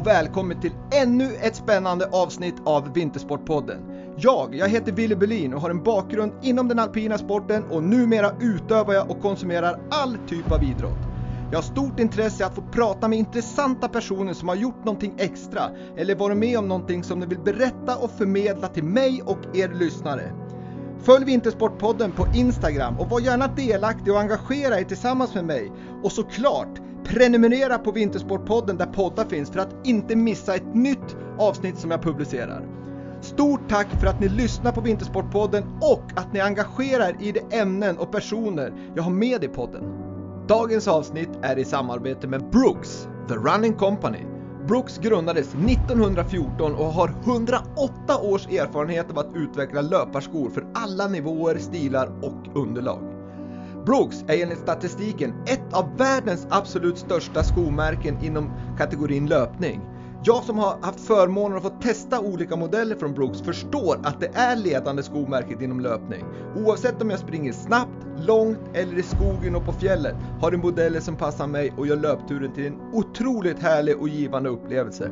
Och välkommen till ännu ett spännande avsnitt av Vintersportpodden. Jag, jag heter Willy Berlin och har en bakgrund inom den alpina sporten och numera utövar jag och konsumerar all typ av idrott. Jag har stort intresse att få prata med intressanta personer som har gjort någonting extra eller varit med om någonting som de vill berätta och förmedla till mig och er lyssnare. Följ Vintersportpodden på Instagram och var gärna delaktig och engagera er tillsammans med mig. Och såklart, prenumerera på Vintersportpodden där poddar finns för att inte missa ett nytt avsnitt som jag publicerar. Stort tack för att ni lyssnar på Vintersportpodden och att ni engagerar er i de ämnen och personer jag har med i podden. Dagens avsnitt är i samarbete med Brooks, The Running Company. Brooks grundades 1914 och har 108 års erfarenhet av att utveckla löparskor för alla nivåer, stilar och underlag. Brooks är enligt statistiken ett av världens absolut största skomärken inom kategorin löpning. Jag som har haft förmånen att få testa olika modeller från Brooks förstår att det är ledande skomärket inom löpning. Oavsett om jag springer snabbt, långt eller i skogen och på fjället har du modeller som passar mig och gör löpturen till en otroligt härlig och givande upplevelse.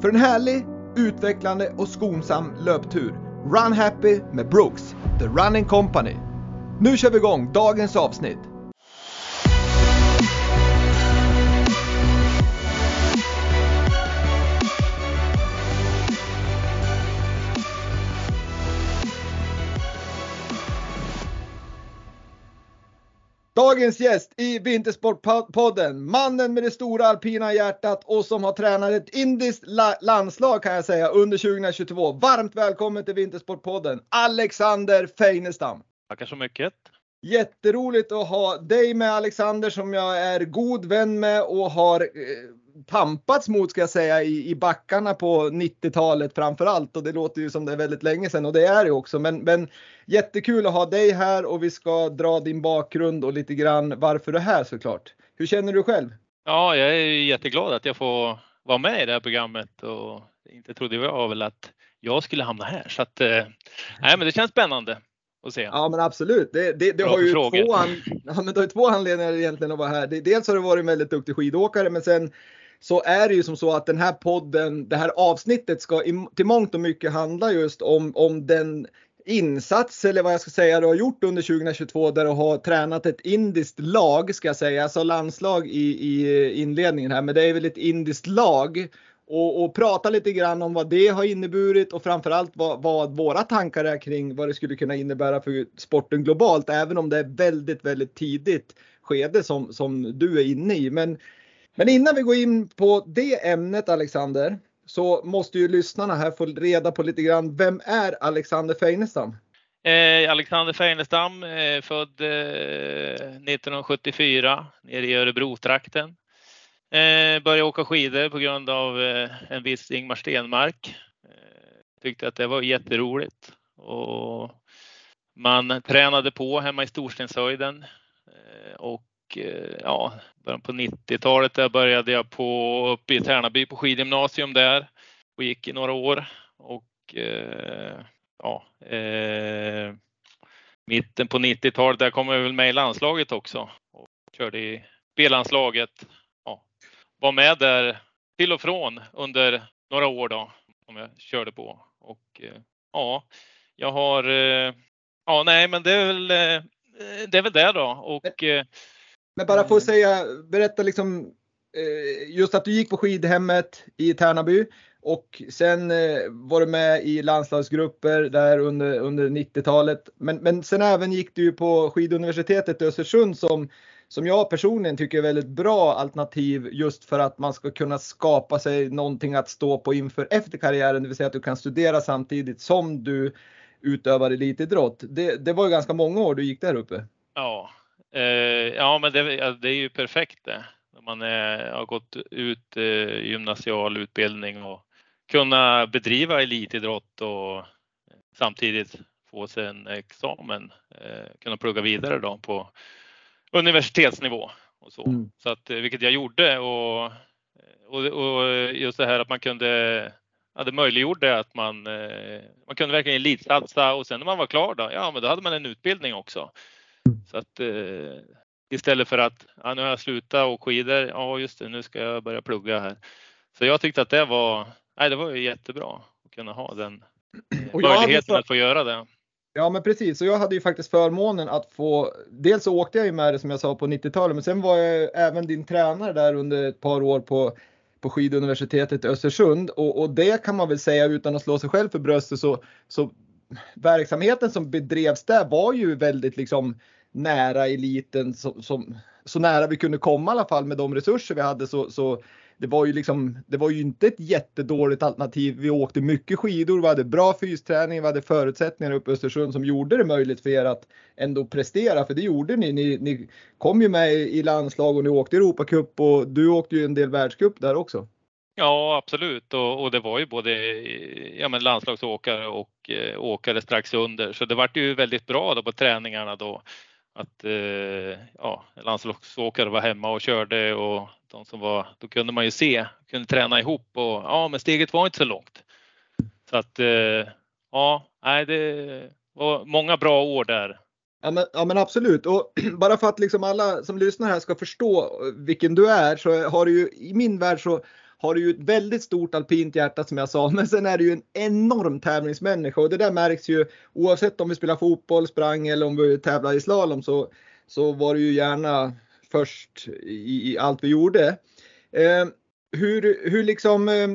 För en härlig, utvecklande och skonsam löptur, Run Happy med Brooks, The Running Company. Nu kör vi igång dagens avsnitt. Dagens gäst i Vintersportpodden, mannen med det stora alpina hjärtat och som har tränat ett indiskt la landslag kan jag säga under 2022. Varmt välkommen till Vintersportpodden, Alexander Feinestam. Tackar så mycket. Jätteroligt att ha dig med Alexander som jag är god vän med och har eh, pampats mot ska jag säga i, i backarna på 90-talet framför allt och det låter ju som det är väldigt länge sedan och det är det också men, men jättekul att ha dig här och vi ska dra din bakgrund och lite grann varför du är här såklart. Hur känner du själv? Ja, jag är jätteglad att jag får vara med i det här programmet och inte trodde jag väl att jag skulle hamna här så att eh, nej, men det känns spännande och se. Ja men absolut. Det, det, det har ju två, an, ja, men det har två anledningar egentligen att vara här. Dels har du varit en väldigt duktig skidåkare men sen så är det ju som så att den här podden, det här avsnittet ska till mångt och mycket handla just om, om den insats eller vad jag ska säga du har gjort under 2022 där du har tränat ett indiskt lag ska jag säga, alltså landslag i, i inledningen här men det är väl ett indiskt lag och, och prata lite grann om vad det har inneburit och framförallt vad, vad våra tankar är kring vad det skulle kunna innebära för sporten globalt, även om det är väldigt, väldigt tidigt skede som, som du är inne i. Men, men innan vi går in på det ämnet Alexander, så måste ju lyssnarna här få reda på lite grann. Vem är Alexander Feinestam? Eh, Alexander Feinestam, eh, född eh, 1974 nere i Örebro-trakten. Eh, började åka skidor på grund av eh, en viss Ingmar Stenmark. Eh, tyckte att det var jätteroligt. Och man tränade på hemma i Storstenshöjden eh, och eh, ja, början på 90-talet där började jag på uppe i Tärnaby på skidgymnasium där. Och gick i några år. Och eh, ja, eh, mitten på 90-talet där kom jag väl med i landslaget också. Och körde i B-landslaget var med där till och från under några år då som jag körde på och eh, ja, jag har eh, ja, nej, men det är väl eh, det är väl det då och. Men bara få säga, berätta liksom just att du gick på skidhemmet i Tärnaby och sen var du med i landslagsgrupper där under, under 90-talet. Men, men sen även gick du på skiduniversitetet i Östersund som som jag personligen tycker är väldigt bra alternativ just för att man ska kunna skapa sig någonting att stå på inför efter karriären, det vill säga att du kan studera samtidigt som du utövar elitidrott. Det, det var ju ganska många år du gick där uppe. Ja, eh, ja men det, det, är ju perfekt det. När man är, har gått ut eh, gymnasial utbildning och kunna bedriva elitidrott och samtidigt få sig en examen, eh, kunna plugga vidare då på universitetsnivå och så. Mm. Så att, eh, vilket jag gjorde och, och, och just det här att man kunde ja, det möjliggjorde att man, eh, man kunde verkligen elitsatsa och sen när man var klar då, ja men då hade man en utbildning också. Mm. Så att eh, istället för att, ja, nu har jag slutat och skidor, ja just det, nu ska jag börja plugga här. så jag tyckte att det var, nej, det var jättebra att kunna ha den möjligheten att få göra det. Ja men precis, och jag hade ju faktiskt förmånen att få, dels så åkte jag ju med det som jag sa på 90-talet, men sen var jag även din tränare där under ett par år på, på skiduniversitetet i Östersund. Och, och det kan man väl säga utan att slå sig själv för bröstet så, så verksamheten som bedrevs där var ju väldigt liksom nära eliten, som, som, så nära vi kunde komma i alla fall med de resurser vi hade så, så det var ju liksom, det var ju inte ett jättedåligt alternativ. Vi åkte mycket skidor, vi hade bra fysträning, vi hade förutsättningar uppe i Östersund som gjorde det möjligt för er att ändå prestera, för det gjorde ni. Ni, ni kom ju med i landslag och ni åkte Europacup och du åkte ju en del världscup där också. Ja, absolut. Och, och, det var ju både ja, men landslagsåkare och eh, åkare strax under, så det vart ju väldigt bra då på träningarna då att eh, ja, landslagsåkare var hemma och körde och de som var, då kunde man ju se, kunde träna ihop och ja, men steget var inte så långt. Så att eh, ja, nej, det var många bra år där. Ja men, ja men, absolut och bara för att liksom alla som lyssnar här ska förstå vilken du är så har du ju i min värld så har du ju ett väldigt stort alpint hjärta som jag sa, men sen är du ju en enorm tävlingsmänniska och det där märks ju oavsett om vi spelar fotboll, sprang eller om vi tävlar i slalom så, så var du ju gärna först i, i allt vi gjorde. Eh, hur, hur liksom, eh,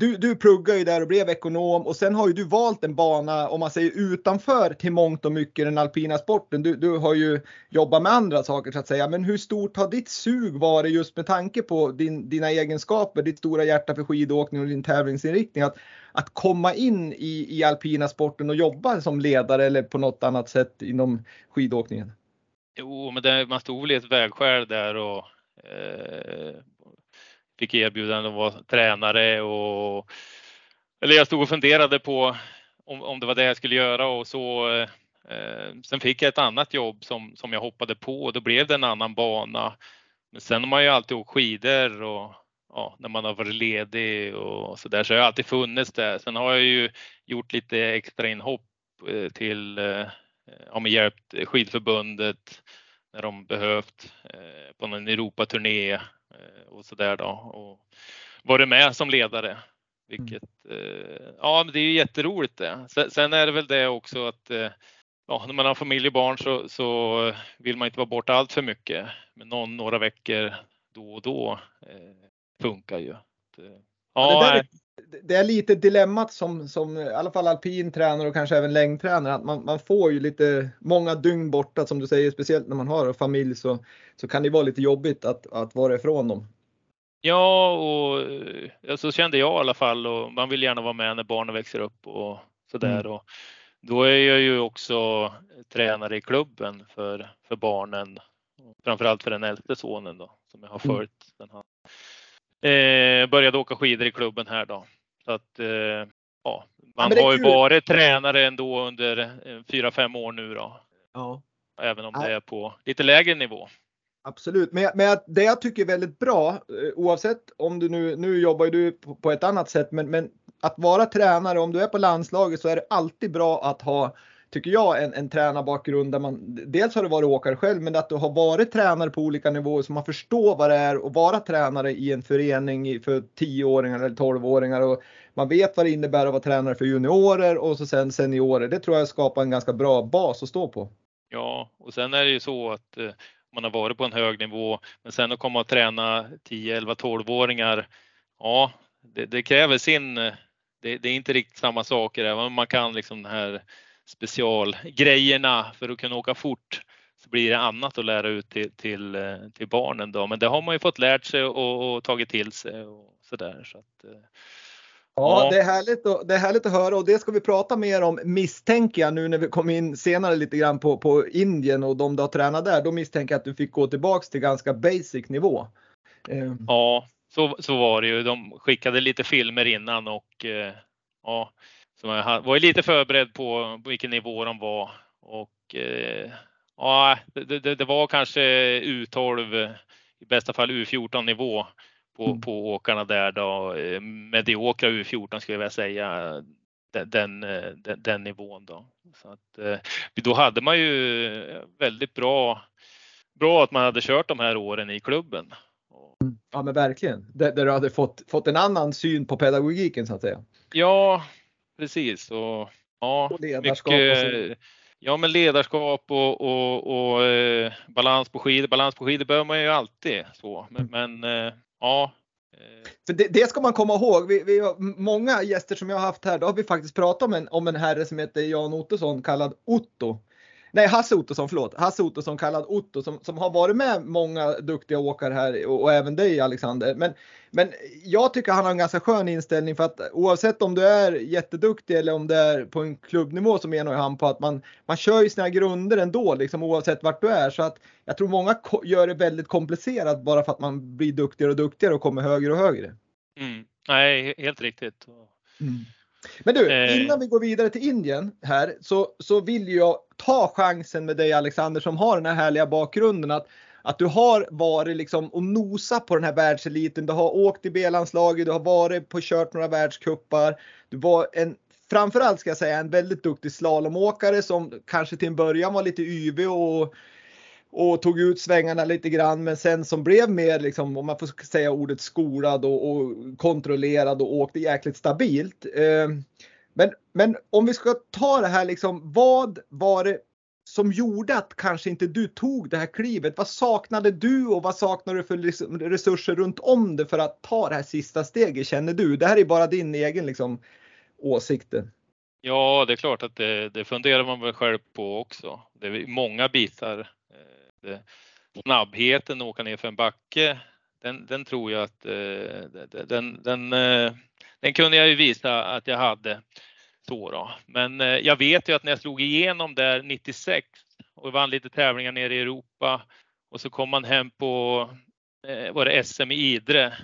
du, du pluggade ju där och blev ekonom och sen har ju du valt en bana om man säger utanför till mångt och mycket den alpina sporten. Du, du har ju jobbat med andra saker så att säga. Men hur stort har ditt sug varit just med tanke på din, dina egenskaper, ditt stora hjärta för skidåkning och din tävlingsinriktning? Att, att komma in i, i alpina sporten och jobba som ledare eller på något annat sätt inom skidåkningen? Jo, men det, man stod väl i ett vägskäl där och eh, fick erbjudande att vara tränare och eller jag stod och funderade på om, om det var det jag skulle göra och så. Eh, sen fick jag ett annat jobb som, som jag hoppade på och då blev det en annan bana. Men sen har man ju alltid åkt skidor och ja, när man har varit ledig och så där så har jag alltid funnits där. Sen har jag ju gjort lite extra inhopp eh, till, eh, ja men hjälpt skidförbundet när de behövt eh, på någon Europaturné Eh, och så där då och varit med som ledare. Vilket, eh, ja men det är ju jätteroligt det. Sen är det väl det också att eh, ja, när man har familj och barn så, så vill man inte vara borta allt för mycket. Men någon, några veckor då och då eh, funkar ju. Ja, det, är, det är lite dilemmat som, som i alla fall alpin tränare och kanske även längdtränare att man, man får ju lite många dygn borta som du säger, speciellt när man har familj så, så kan det vara lite jobbigt att, att vara ifrån dem. Ja, och ja, så kände jag i alla fall och man vill gärna vara med när barnen växer upp och sådär. Mm. Och då är jag ju också tränare i klubben för, för barnen, framförallt för den äldste sonen då som jag har mm. följt. Mm. Den här Eh, började åka skidor i klubben här då. Så att, eh, ja, man ja, har ju kul. varit tränare ändå under fyra fem år nu då. Ja. Även om ja. det är på lite lägre nivå. Absolut, men, men det jag tycker är väldigt bra eh, oavsett om du nu, nu jobbar du på, på ett annat sätt, men, men att vara tränare, om du är på landslaget så är det alltid bra att ha tycker jag, en, en tränarbakgrund där man dels har du varit åkare själv, men att du har varit tränare på olika nivåer så man förstår vad det är att vara tränare i en förening för 10-åringar eller 12-åringar och man vet vad det innebär att vara tränare för juniorer och så sen seniorer. Det tror jag skapar en ganska bra bas att stå på. Ja, och sen är det ju så att eh, man har varit på en hög nivå, men sen att komma och träna 10, 11, 12-åringar. Ja, det, det, kräver sin. Eh, det, det, är inte riktigt samma saker, även om man kan liksom den här specialgrejerna för att kunna åka fort så blir det annat att lära ut till, till, eh, till barnen då. Men det har man ju fått lärt sig och, och tagit till sig och sådär. Så att, eh, Ja, Det, är härligt att, det är härligt att höra och det ska vi prata mer om misstänker jag nu när vi kommer in senare lite grann på, på Indien och de du har tränat där. Då misstänker jag att du fick gå tillbaks till ganska basic nivå. Eh. Ja, så, så var det ju. De skickade lite filmer innan och ja, så man var lite förberedd på vilken nivå de var och eh, ja, det, det, det, var kanske U12, i bästa fall U14 nivå på, mm. på åkarna där då. Eh, mediokra U14 skulle jag vilja säga. Den, den, den, nivån då. Så att, eh, då hade man ju väldigt bra, bra att man hade kört de här åren i klubben Ja men verkligen. Där, där du hade fått, fått en annan syn på pedagogiken så att säga. Ja, precis. Och, ja, och ledarskap. Mycket, och ja, men ledarskap och, och, och eh, balans på skidor. Balans på skidor behöver man ju alltid så. Men, mm. men eh, ja. Eh. För det, det, ska man komma ihåg. Vi, vi har många gäster som jag har haft här. Då har vi faktiskt pratat om en, om en herre som heter Jan Ottosson kallad Otto nej Hasse Ottosson, förlåt. Hasse Ottosson kallad Otto som, som har varit med många duktiga åkare här och, och, även dig Alexander. Men, men jag tycker han har en ganska skön inställning för att oavsett om du är jätteduktig eller om det är på en klubbnivå så menar han på att man, man kör ju sina grunder ändå liksom oavsett vart du är. Så att jag tror många gör det väldigt komplicerat bara för att man blir duktigare och duktigare och kommer högre och högre. Mm. Nej, helt riktigt. Mm. Men du, eh. innan vi går vidare till Indien här så, så vill jag ta chansen med dig Alexander som har den här härliga bakgrunden att, att du har varit liksom och nosa på den här världseliten. Du har åkt i B-landslaget, du har varit på kört några världskuppar. Du var en framförallt ska jag säga en väldigt duktig slalomåkare som kanske till en början var lite yvig och och tog ut svängarna lite grann men sen som blev mer liksom om man får säga ordet skolad och, och kontrollerad och åkte jäkligt stabilt. Eh, men, men om vi ska ta det här liksom, vad var det som gjorde att kanske inte du tog det här klivet? Vad saknade du och vad saknade du för resurser runt om det för att ta det här sista steget känner du? Det här är bara din egen liksom, åsikt. Ja, det är klart att det, det funderar man väl själv på också. Det är många bitar snabbheten att åka ner för en backe, den, den tror jag att eh, den, den, eh, den kunde jag ju visa att jag hade. Så då. Men jag vet ju att när jag slog igenom där 96 och vann lite tävlingar nere i Europa och så kom man hem på, var det SM i Idre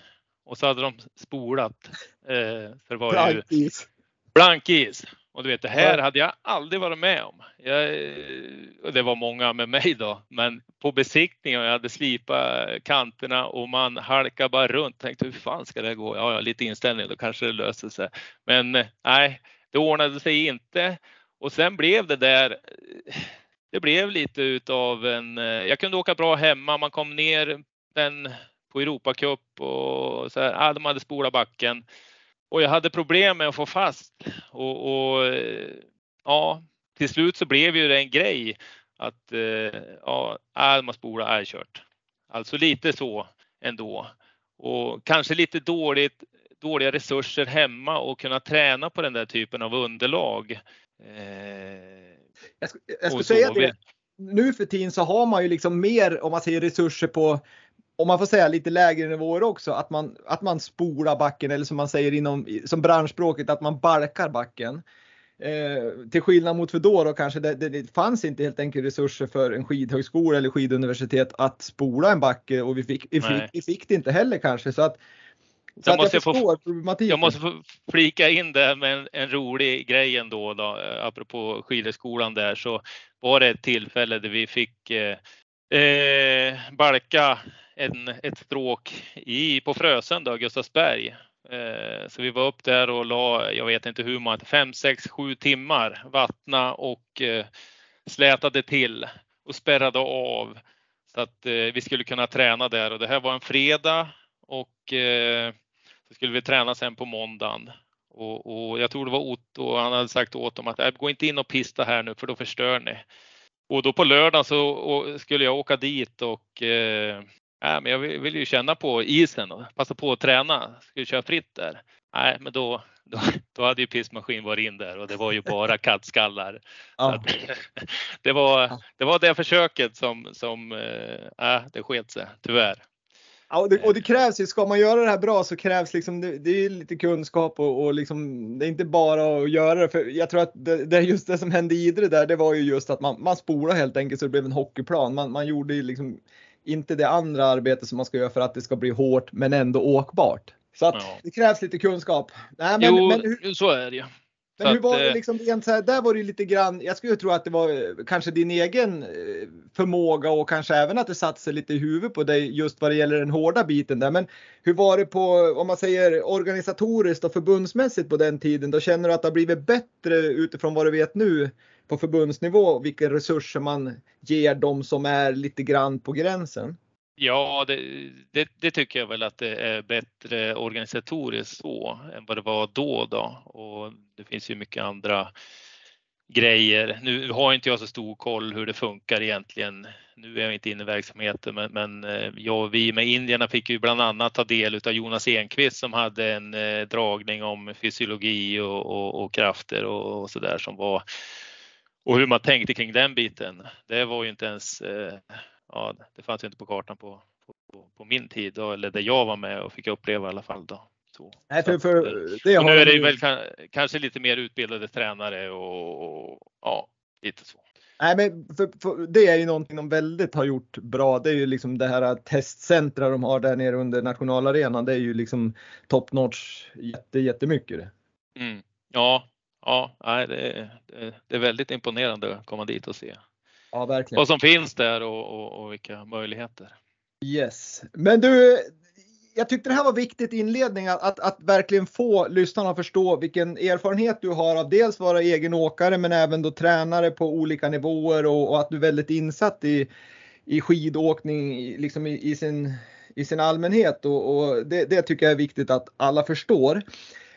och så hade de spolat. För det var ju blankis. blankis. Och du vet, det här hade jag aldrig varit med om. Jag, och det var många med mig då, men på besiktningen jag hade slipat kanterna och man halkade bara runt. Tänkte hur fan ska det gå? Ja, ja lite inställning, då kanske det löser sig. Men nej, det ordnade sig inte. Och sen blev det där. Det blev lite utav en. Jag kunde åka bra hemma. Man kom ner den på Europacup och så här. Ja, de hade spolat backen och jag hade problem med att få fast och, och ja, till slut så blev ju det en grej att eh, ja, är man spola är kört. Alltså lite så ändå och kanske lite dåligt, dåliga resurser hemma och kunna träna på den där typen av underlag. Eh, jag, jag skulle säga det. Nu för tiden så har man ju liksom mer om man säger resurser på om man får säga lite lägre nivåer också, att man, att man spolar backen eller som man säger inom som branschspråket att man balkar backen. Eh, till skillnad mot för då, då kanske det, det, det, fanns inte helt enkelt resurser för en skidhögskola eller skiduniversitet att spola en backe och vi fick, vi fick, vi fick det inte heller kanske. Så att, så jag, måste jag, få, jag måste få flika in det med en, en, rolig grej ändå, då, apropå skidhögskolan där så var det ett tillfälle där vi fick eh, eh, balka en, ett stråk i, på Frösön, då, Gustavsberg. Eh, så vi var upp där och la, jag vet inte hur många, fem, sex, sju timmar vattna och eh, slätade till och spärrade av så att eh, vi skulle kunna träna där och det här var en fredag och eh, så skulle vi träna sen på måndagen. Och, och jag tror det var Otto, han hade sagt åt dem att äh, gå inte in och pista här nu för då förstör ni. Och då på lördagen så skulle jag åka dit och eh, äh, men jag vill, ju känna på isen och passa på att träna. Skulle köra fritt där. Nej, men då, då, då hade ju pissmaskin varit in där och det var ju bara kattskallar. Ja. det, var, det var det försöket som, som äh, det sket sig, tyvärr. Ja, och, det, och det krävs ju, ska man göra det här bra så krävs liksom, det, det är lite kunskap och, och liksom, det är inte bara att göra det. För jag tror att det, det just det som hände i Idre där, det var ju just att man, man spolade helt enkelt så det blev en hockeyplan. Man, man gjorde ju liksom inte det andra arbetet som man ska göra för att det ska bli hårt men ändå åkbart. Så att ja. det krävs lite kunskap. Nej, men, jo, men hur, så är det ju. Men hur var det eh, liksom rent så här, där var det lite grann, jag skulle tro att det var eh, kanske din egen eh, förmåga och kanske även att det satt sig lite i huvudet på dig just vad det gäller den hårda biten där. Men hur var det på, om man säger organisatoriskt och förbundsmässigt på den tiden? Då känner du att det har blivit bättre utifrån vad du vet nu på förbundsnivå, vilka resurser man ger dem som är lite grann på gränsen? Ja, det, det, det, tycker jag väl att det är bättre organisatoriskt så än vad det var då. då. Och det finns ju mycket andra grejer. Nu har inte jag så stor koll hur det funkar egentligen. Nu är jag inte inne i verksamheten, men, men eh, jag och vi med indierna fick ju bland annat ta del av Jonas Enqvist som hade en eh, dragning om fysiologi och, och, och krafter och, och så där som var och hur man tänkte kring den biten. Det var ju inte ens, eh, ja, det fanns ju inte på kartan på, på, på min tid då, eller där jag var med och fick uppleva i alla fall då. Så. Nej, för, för det och nu är det väl kanske lite mer utbildade tränare och, och ja, lite så. Nej, men för, för, det är ju någonting de väldigt har gjort bra. Det är ju liksom det här testcentra de har där nere under nationalarenan. Det är ju liksom top notch jätte, jättemycket. Mm. Ja, ja, nej, det, det, det, är väldigt imponerande att komma dit och se. Ja, verkligen. Vad som finns där och, och, och vilka möjligheter. Yes, men du, jag tyckte det här var viktigt i inledningen att, att, att, verkligen få lyssnarna att förstå vilken erfarenhet du har av dels vara egen åkare men även då tränare på olika nivåer och, och att du är väldigt insatt i, i skidåkning liksom i, i, sin, i sin allmänhet och, och det, det, tycker jag är viktigt att alla förstår.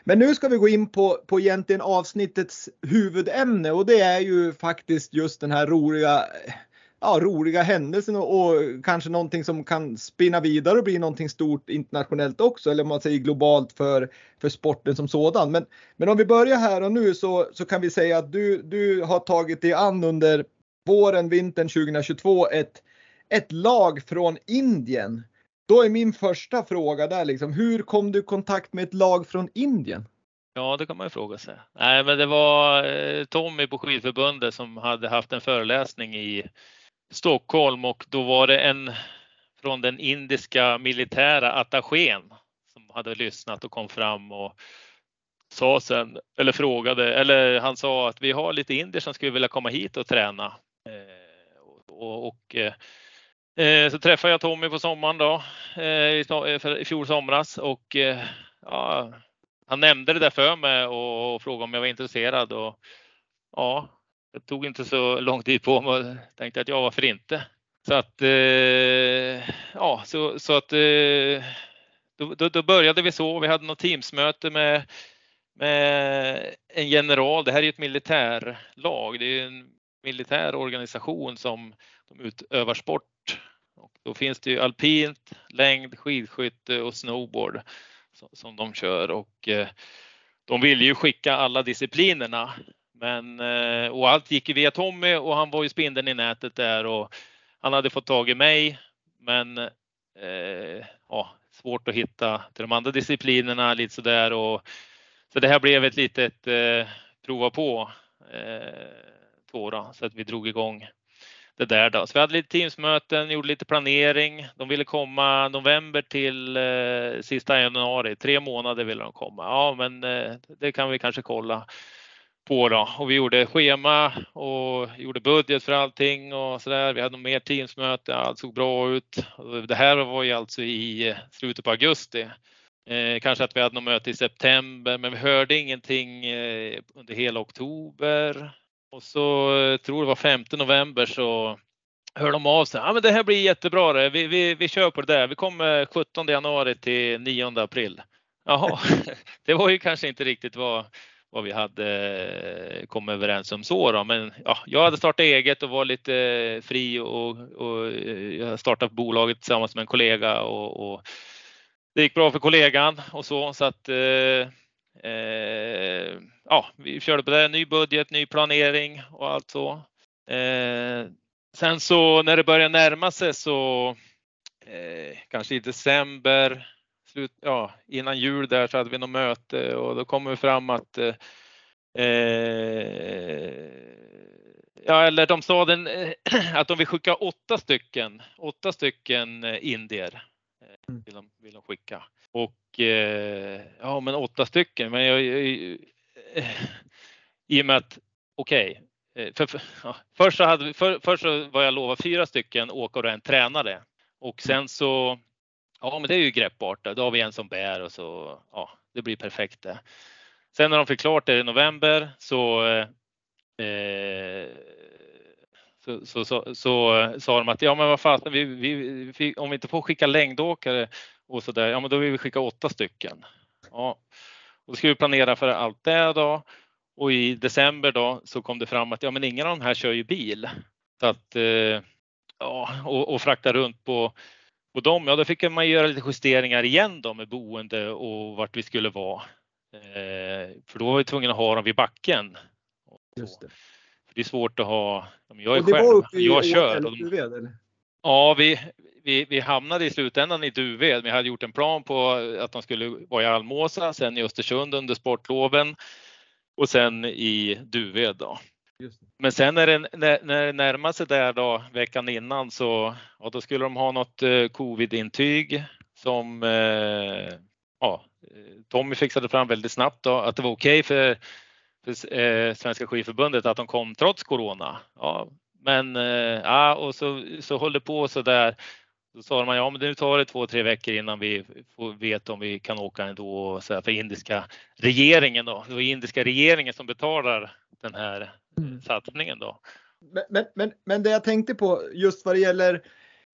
Men nu ska vi gå in på, på egentligen avsnittets huvudämne och det är ju faktiskt just den här roliga ja, roliga händelsen och, och, kanske någonting som kan spinna vidare och bli någonting stort internationellt också, eller om man säger globalt för, för sporten som sådan. Men, men om vi börjar här och nu så, så kan vi säga att du, du har tagit dig an under våren, vintern 2022 ett, ett lag från Indien. Då är min första fråga där liksom, hur kom du i kontakt med ett lag från Indien? Ja, det kan man ju fråga sig. Nej, men det var eh, Tommy på skidförbundet som hade haft en föreläsning i Stockholm och då var det en från den indiska militära attachén som hade lyssnat och kom fram och sa sen, eller frågade, eller han sa att vi har lite indier som skulle vilja komma hit och träna. Eh, och, och, och eh, eh, så träffade jag Tommy på sommaren då eh, i eh, fjol somras och eh, ja, han nämnde det där för mig och, och frågade om jag var intresserad och ja, det tog inte så lång tid på mig och tänkte att ja, varför inte? Så att, eh, ja, så, så att då, då, då, började vi så. Vi hade något teamsmöte med, med en general. Det här är ett militärlag. Det är en militär organisation som de utövar sport. Och då finns det ju alpint, längd, skidskytte och snowboard som de kör. Och eh, de ville ju skicka alla disciplinerna. Men, eh, och allt gick ju via Tommy och han var ju spindeln i nätet där och han hade fått tag i mig. Men eh, ja, svårt att hitta till de andra disciplinerna lite sådär. Och så det här blev ett litet eh, prova på eh, tåra så att vi drog igång det där då. Så vi hade lite teamsmöten, gjorde lite planering. De ville komma november till eh, sista januari. Tre månader ville de komma. Ja, men eh, det kan vi kanske kolla på då och vi gjorde schema och gjorde budget för allting och så där. Vi hade mer teamsmöte, allt såg bra ut. Det här var ju alltså i eh, slutet på augusti. Eh, kanske att vi hade något möte i september, men vi hörde ingenting eh, under hela oktober. Och så eh, tror det var 5 november så hör de av sig. Ja, men det här blir jättebra. Det. Vi, vi, vi kör på det där. Vi kommer 17 januari till 9 april. Jaha, det var ju kanske inte riktigt vad vad vi hade eh, kommit överens om så då. Men ja, jag hade startat eget och var lite eh, fri och, och jag startade bolaget tillsammans med en kollega och, och det gick bra för kollegan och så så att eh, eh, ja, vi körde på det. Ny budget, ny planering och allt så. Eh, sen så när det började närma sig så eh, kanske i december slut, ja, innan jul där så hade vi något möte och då kom det fram att eh, eh, ja, eller de sa den, eh, att de vill skicka åtta stycken, åtta stycken eh, indier vill de, vill de skicka. Och eh, ja, men åtta stycken. Men jag, jag, i och med att okej, okay, eh, för, för, ja, först, så hade, för, först så var jag lovad fyra stycken åkare och en tränare och sen så Ja, men det är ju greppbart. Då har vi en som bär och så ja, det blir perfekt det. Sen när de fick klart det i november så, eh, så så, så, så, eh, sa de att ja men vad fasen, vi, vi, vi, om vi inte får skicka längdåkare och så där, ja men då vill vi skicka åtta stycken. Ja. Och då ska vi planera för allt det då. Och i december då så kom det fram att ja men ingen av de här kör ju bil. Så att, eh, ja, och, och frakta runt på, på dem, ja då fick man göra lite justeringar igen då med boende och vart vi skulle vara. Eh, för då var vi tvungna att ha dem vid backen. Just det. Det är svårt att ha, jag är och det själv, var uppe i jag kör. Duved, eller? Ja, vi, vi, vi hamnade i slutändan i Duved. Vi hade gjort en plan på att de skulle vara i Almåsa, sen i Östersund under sportloven och sen i Duved då. Men sen när det, när, när det närmade sig där då veckan innan så ja, då skulle de ha något eh, covid-intyg som eh, ja, eh, Tommy fixade fram väldigt snabbt då, att det var okej för, för eh, Svenska skidförbundet att de kom trots corona. Ja, men eh, ja, och så, så höll det på så där. Då sa de ja, men nu tar det två, tre veckor innan vi får veta om vi kan åka ändå så här, för indiska regeringen då. Det var indiska regeringen som betalar den här Mm. satsningen då. Men, men, men, men det jag tänkte på just vad det gäller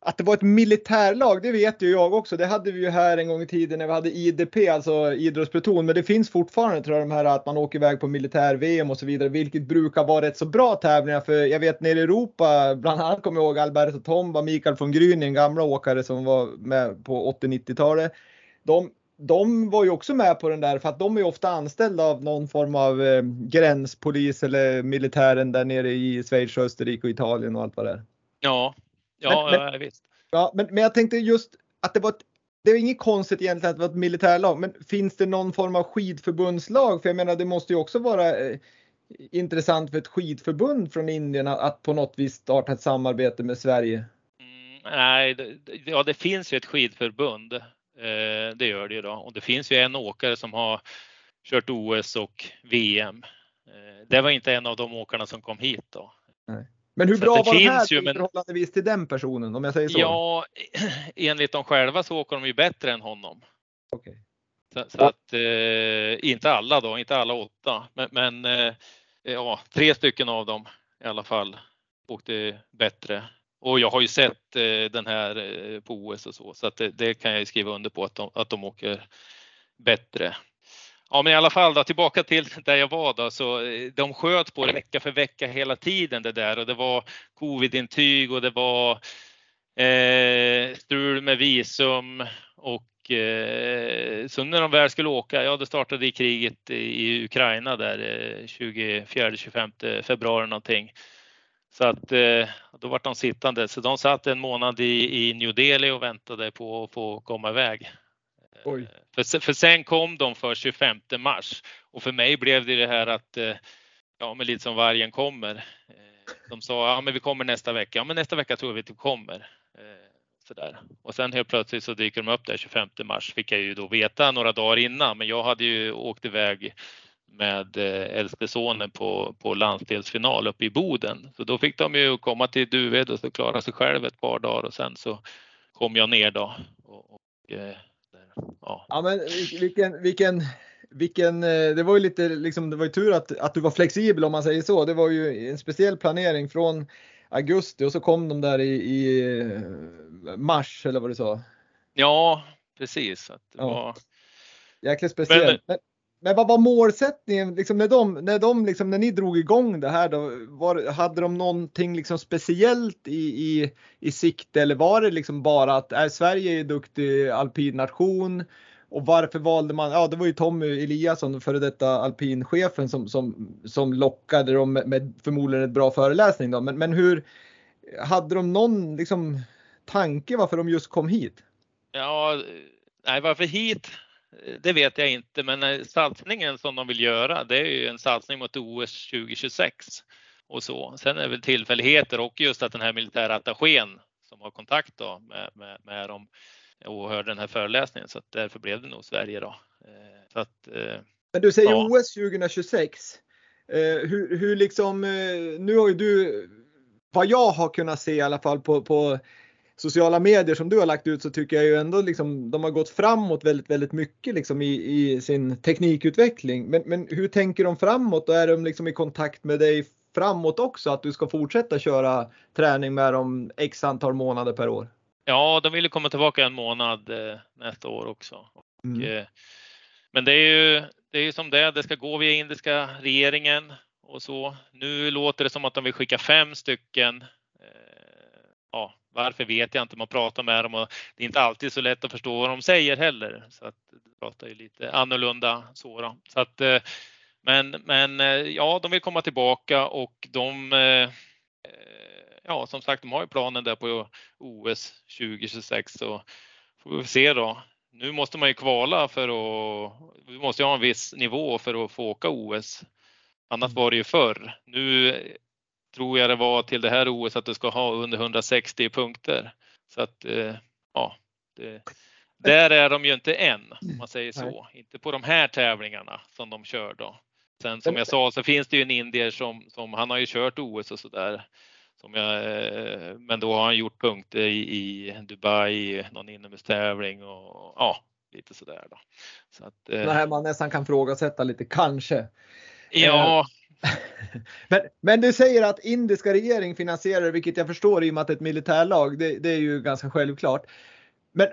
att det var ett militärlag, det vet ju jag också. Det hade vi ju här en gång i tiden när vi hade IDP, alltså idrottspluton. Men det finns fortfarande tror jag de här att man åker iväg på militär-VM och så vidare, vilket brukar vara rätt så bra tävlingar. För jag vet nere i Europa, bland annat kommer jag ihåg Alberto Tomba, Mikael von Grüning, gamla åkare som var med på 80-90-talet. De, de var ju också med på den där för att de är ju ofta anställda av någon form av eh, gränspolis eller militären där nere i Schweiz, Österrike och Italien och allt vad det är. Ja, ja, Men- ja visst. Ja, men, men jag tänkte just att det var ett, det är inget konstigt egentligen att det var ett militärlag, men finns det någon form av skidförbundslag? För jag menar, det måste ju också vara eh, intressant för ett skidförbund från Indien att, på något vis starta ett samarbete med Sverige. Mm, nej, det, ja, det finns ju ett skidförbund. Eh, det gör det ju då. Och det finns ju en åkare som har kört OS och VM. Eh, det var inte en av de åkarna som kom hit då. Men hur Så bra var det här ju, men- förhållandevis till den personen om jag säger så? Ja, enligt dem själva så åker de ju bättre än honom. Okej. Så, så att eh, inte alla då, inte alla åtta, men, men eh, ja, tre stycken av dem i alla fall åkte bättre. Och jag har ju sett eh, den här eh, på OS och så, så att det, det kan jag ju skriva under på att de, att de åker bättre. Ja, men i alla fall då, tillbaka till där jag var då, så eh, de sköt på det vecka för vecka hela tiden det där och det var covidintyg och det var eh, strul med visum och eh, så när de väl skulle åka, ja det startade i kriget i Ukraina där eh, 24-25 februari någonting. Så att eh, då vart de sittande, så de satt en månad i, i New Delhi och väntade på att få komma iväg. Oj. För, för sen kom de för 25 mars och för mig blev det det här att, eh, ja men lite som vargen kommer. Eh, de sa, ja men vi kommer nästa vecka. Ja men nästa vecka tror vi att vi kommer. Eh, så där. Och sen helt plötsligt så dyker de upp där 25 mars fick jag ju då veta några dagar innan men jag hade ju åkt iväg med äldste sonen på, på landsdelsfinal uppe i Boden. Så då fick de ju komma till Duved och så klara sig själv ett par dagar och sen så kom jag ner då. Och, och, eh, ja. Ja, men vil- vilken, vilken, vilken, eh, det var ju lite liksom, det var ju tur att, att du var flexibel om man säger så. Det var ju en speciell planering från augusti och så kom de där i, i eh, mars eller vad du sa. Ja, precis. Att det Ja. var, Jäkligt speciellt. Men- men, vad var målsättningen liksom när de, när de liksom, när ni drog igång det här då? Var, hade de någonting liksom speciellt i, i, i sikte eller var det liksom bara att är Sverige är duktig alpin nation och varför valde man, ja det var ju Tommy Eliasson, före detta alpinchefen som, som, som lockade dem med, med förmodligen ett bra föreläsning då. Men, men hur, hade de någon liksom tanke varför de just kom hit? ja, nej, varför hit? Det vet jag inte, men eh, satsningen som de vill göra, det är ju en satsning mot OS 2026 och så. Sen är det väl tillfälligheter och just att den här militära attachén som har kontakt då med, med, med dem och hörde den här föreläsningen så att därför blev det nog Sverige då. Eh, Så att, eh, Men du säger Ja. OS 2026. Eh, hur, hur liksom, eh, nu har ju du, vad jag har kunnat se i alla fall på, på sociala medier som du har lagt ut så tycker jag ju ändå liksom de har gått framåt väldigt, väldigt mycket liksom i, i sin teknikutveckling. Men, men hur tänker de framåt och är de liksom i kontakt med dig framåt också att du ska fortsätta köra träning med dem x antal månader per år? Ja, de vill komma tillbaka en månad eh, nästa år också. Mm. Och, eh, men det är ju det är som det. Det ska gå via indiska regeringen och så. Nu låter det som att de vill skicka fem stycken. Eh, ja, varför vet jag inte. Man pratar med dem och det är inte alltid så lätt att förstå vad de säger heller. Så att det pratar ju lite annorlunda så. Då. så att, eh, men, men eh, ja, de vill komma tillbaka och de ja, som sagt, de har ju planen där på OS 2026 så får vi se då. Nu måste man ju kvala för att, vi måste ju ha en viss nivå för att få åka OS. Annat mm. var det ju förr. Nu tror jag det var till det här OS att du ska ha under 160 punkter. Så att eh, ja, det, där är de ju inte än, om man säger så. Inte på de här tävlingarna som de kör då. Sen som jag sa så finns det ju en indier som, som han har ju kört OS och så där. Som jag, eh, men då har han gjort punkter i, i Dubai, någon inomhustävling och ja, lite sådär då. Så att, eh, här man nästan kan frågasätta lite, kanske. Ja. Men, men du säger att indiska regering finansierar vilket jag förstår i och med att det är ett militärlag. Det, det är ju ganska självklart. Men,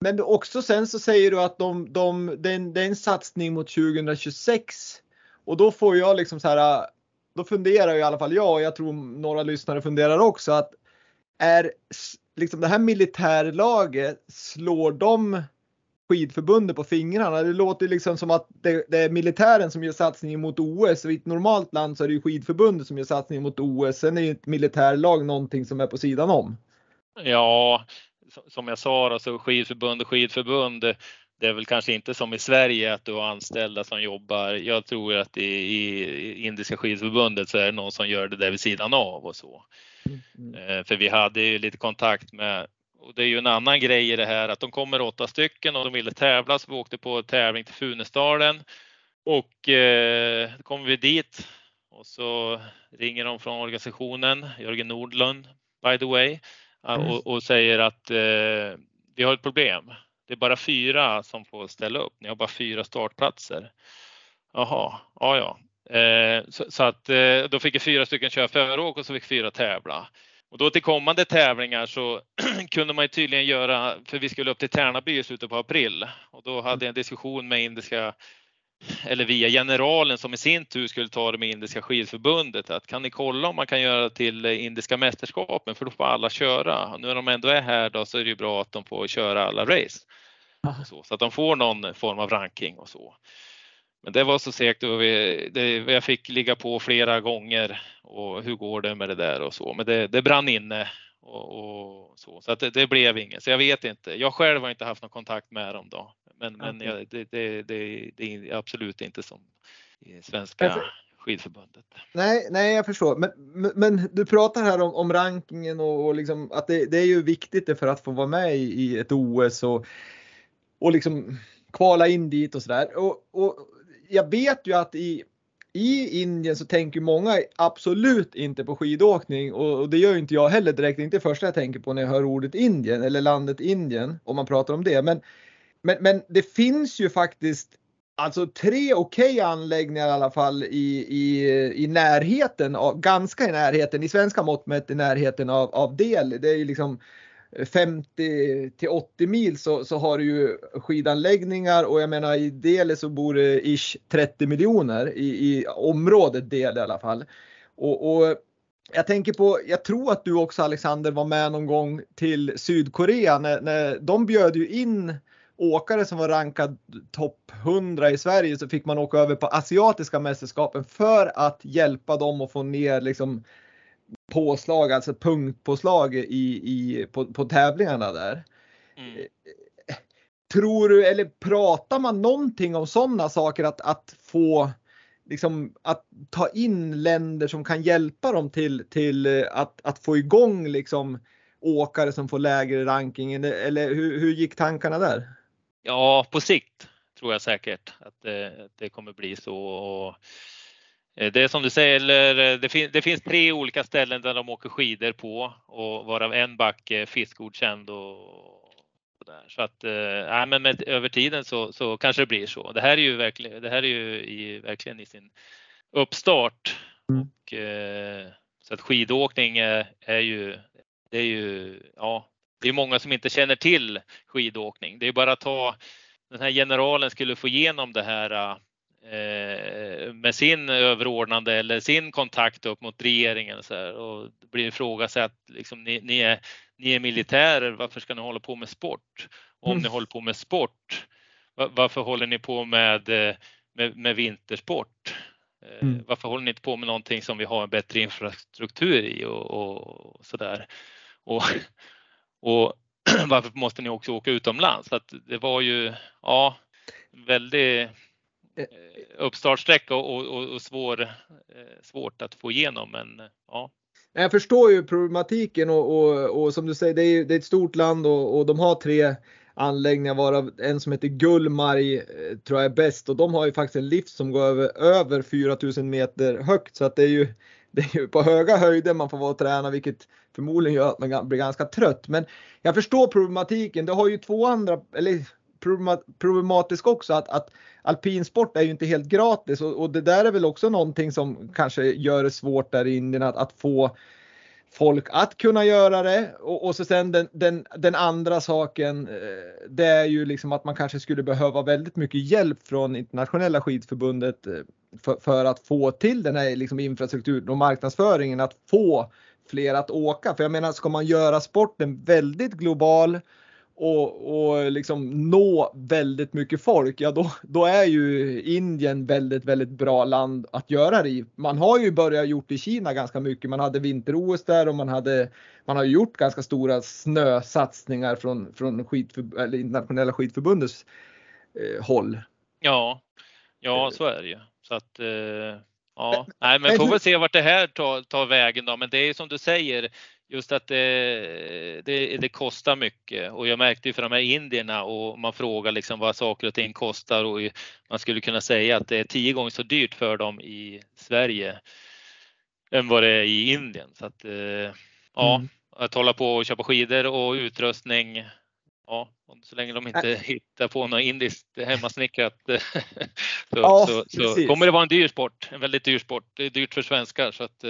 men också sen så säger du att de, de, det, är en, det är en satsning mot 2026 och då får jag liksom så här då funderar i alla fall jag och jag tror några lyssnare funderar också att är liksom det här militärlaget, slår de skidförbundet på fingrarna? Det låter liksom som att det, det, är militären som gör satsningen mot OS och i ett normalt land så är det ju skidförbundet som gör satsningen mot OS. Sen är ju ett militärlag någonting som är på sidan om. Ja, som jag sa, alltså skidförbund och skidförbund det är väl kanske inte som i Sverige att du har anställda som jobbar. Jag tror att i, i Indiska skidförbundet så är det någon som gör det där vid sidan av och så. Mm. Eh, för vi hade ju lite kontakt med och det är ju en annan grej i det här att de kommer åtta stycken och de ville tävla så vi åkte på tävling till Funäsdalen och eh, kom vi dit och så ringer de från organisationen, Jörgen Nordlund by the way, mm. och, och, säger att eh, vi har ett problem det är bara fyra som får ställa upp. Ni har bara fyra startplatser. Jaha, ja ja. Eh, så, så, att eh, då fick fyra stycken köra föråk och så fick fyra tävla. Och då till kommande tävlingar så kunde man ju tydligen göra, för vi skulle upp till Tärnaby i slutet på april och då hade jag en diskussion med indiska eller via generalen som i sin tur skulle ta det med Indiska skidförbundet att kan ni kolla om man kan göra till Indiska mästerskapen för då får alla köra. Och nu när de ändå är här då så är det ju bra att de får köra alla race. Så, så, att de får någon form av ranking och så. Men det var så segt och vi, det, jag fick ligga på flera gånger och hur går det med det där och så. Men det, det brann inne och, och så, så att det, det, blev inget. Så jag vet inte. Jag själv har inte haft någon kontakt med dem då. Men, okay. men jag, det, det, är absolut inte som i svenska skidförbundet. Nej, nej, jag förstår. Men, men du pratar här om, om rankingen och, och liksom att det, det, är ju viktigt för att få vara med i, i ett OS och, och liksom kvala in dit och sådär. Och, och jag vet ju att i i Indien så tänker många absolut inte på skidåkning och, och det gör inte jag heller direkt. Det är inte det första jag tänker på när jag hör ordet Indien eller landet Indien om man pratar om det. Men, men, men det finns ju faktiskt alltså tre okej okay anläggningar i alla fall i, i, i närheten, av, ganska i närheten, i svenska mått mätt i närheten av, av del. Det är ju liksom 50 till 80 mil så, så har du ju skidanläggningar och jag menar i Dele så bor det ish 30 miljoner i, i området Dele i alla fall. Och, och, jag tänker på, jag tror att du också Alexander var med någon gång till Sydkorea när, när de bjöd ju in åkare som var rankad topp 100 i Sverige så fick man åka över på asiatiska mästerskapen för att hjälpa dem att få ner liksom påslag, alltså punktpåslag i, i, på, på tävlingarna där. Mm. Tror du, eller pratar man någonting om sådana saker att, att få liksom att ta in länder som kan hjälpa dem till, till att, att få igång liksom åkare som får lägre ranking eller hur, hur gick tankarna där? Ja, på sikt tror jag säkert att det, det kommer bli så. Och Eh, det är som du säger, eh, det, fin det, finns tre olika ställen där de åker skidor på och varav en backe är fiskgodkänd och, där. Så att, äh, men med, över tiden så, så kanske det blir så. Det här är ju verkligen, det här är ju i, verkligen i sin uppstart Mm. Och, så att skidåkning är, är ju, det är ju, ja, det är många som inte känner till skidåkning. Det är bara att ta, den här generalen skulle få igenom det här eh, med sin överordnande eller sin kontakt upp mot regeringen så här, och det blir ifrågasatt, liksom, ni, ni, är, ni är militärer, varför ska ni hålla på med sport? Och om mm. ni håller på med sport, varför håller ni på med, eh, med, med vintersport? Eh, mm. Varför håller ni inte på med någonting som vi har en bättre infrastruktur i och, och, och sådär? Och, och varför måste ni också åka utomlands? Så att det var ju, ja, väldigt eh, Eh, uppstartsträcka och, och, och svår, eh, svårt att få igenom. Men eh, ja. Jag förstår ju problematiken och, och, och som du säger, det är, det är ett stort land och, och de har tre anläggningar varav en som heter Gullmarg tror jag är bäst och de har ju faktiskt en lift som går över, över 4000 meter högt så att det är ju det är ju på höga höjder man får vara och träna vilket förmodligen gör att man blir ganska trött. Men jag förstår problematiken. Det har ju två andra, eller problematisk också att, att alpinsport är ju inte helt gratis och, och, det där är väl också någonting som kanske gör det svårt där i Indien att, att få folk att kunna göra det. Och, och så sen den, den, den, andra saken, eh, det är ju liksom att man kanske skulle behöva väldigt mycket hjälp från internationella skidförbundet eh, för, för att få till den här liksom infrastrukturen och marknadsföringen, att få fler att åka. För jag menar, ska man göra sporten väldigt global och, och liksom nå väldigt mycket folk, ja då, då är ju Indien väldigt, väldigt bra land att göra det i. Man har ju börjat gjort i Kina ganska mycket. Man hade vinter-OS där och man hade, man har gjort ganska stora snösatsningar från, från skidför, eller internationella skidförbundets eh, håll. Ja, ja så är det ju. Så att, eh, ja, nej, men får väl se vart det här tar, tar vägen då. Men det är som du säger, just att det, det, det, kostar mycket och jag märkte ju för de här indierna och man frågar liksom vad saker och ting kostar och man skulle kunna säga att det är tio gånger så dyrt för dem i Sverige än vad det är i Indien. Så att ja, mm. att hålla på och köpa skidor och utrustning. Ja, så länge de inte hittar på något indiskt hemmasnickrat så, ja, så, så kommer det vara en dyr sport, en väldigt dyr sport. Det är dyrt för svenskar så att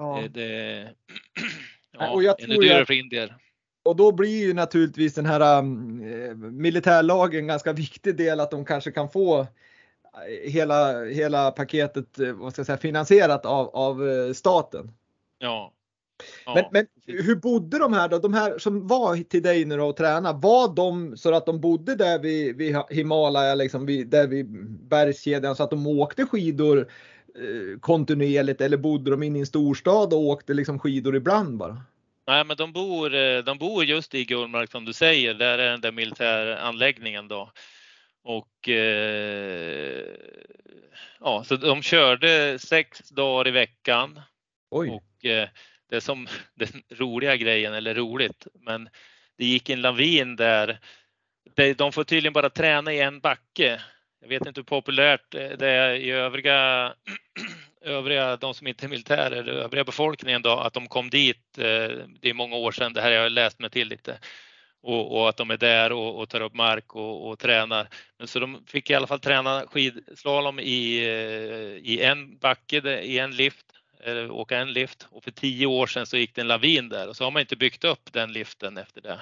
Ja. Det, ja, och jag tror dyrare för indier. Och då blir ju naturligtvis den här um, militärlagen en ganska viktig del att de kanske kan få eh, hela, hela paketet eh, vad ska jag säga, finansierat av, av staten. Ja. ja men, men hur bodde de här då? De här som var till dig nu och tränade, var de så att de bodde där vid, vid Himalaya, liksom vid, där vid bergskedjan så att de åkte skidor Eh, kontinuerligt eller bodde de inne i en storstad och åkte liksom skidor ibland bara? Nej, men de bor, eh, de bor just i Gullmark som du säger. Där är den där militäranläggningen då. Och eh, ja, så de körde sex dagar i veckan. Oj. Och eh, det som den roliga grejen, eller roligt, men det gick en lavin där. De får tydligen bara träna i en backe jag vet inte hur populärt det är i övriga, övriga de som inte är militärer, övriga befolkningen då, att de kom dit. Eh, det är många år sedan, det här har jag läst mig till lite. Och, och att de är där och, och tar upp mark och, och, tränar. Men så de fick i alla fall träna skidslalom i, eh, i en backe, i en lift, eller åka en lift. Och för tio år sedan så gick det en lavin där och så har man inte byggt upp den liften efter det.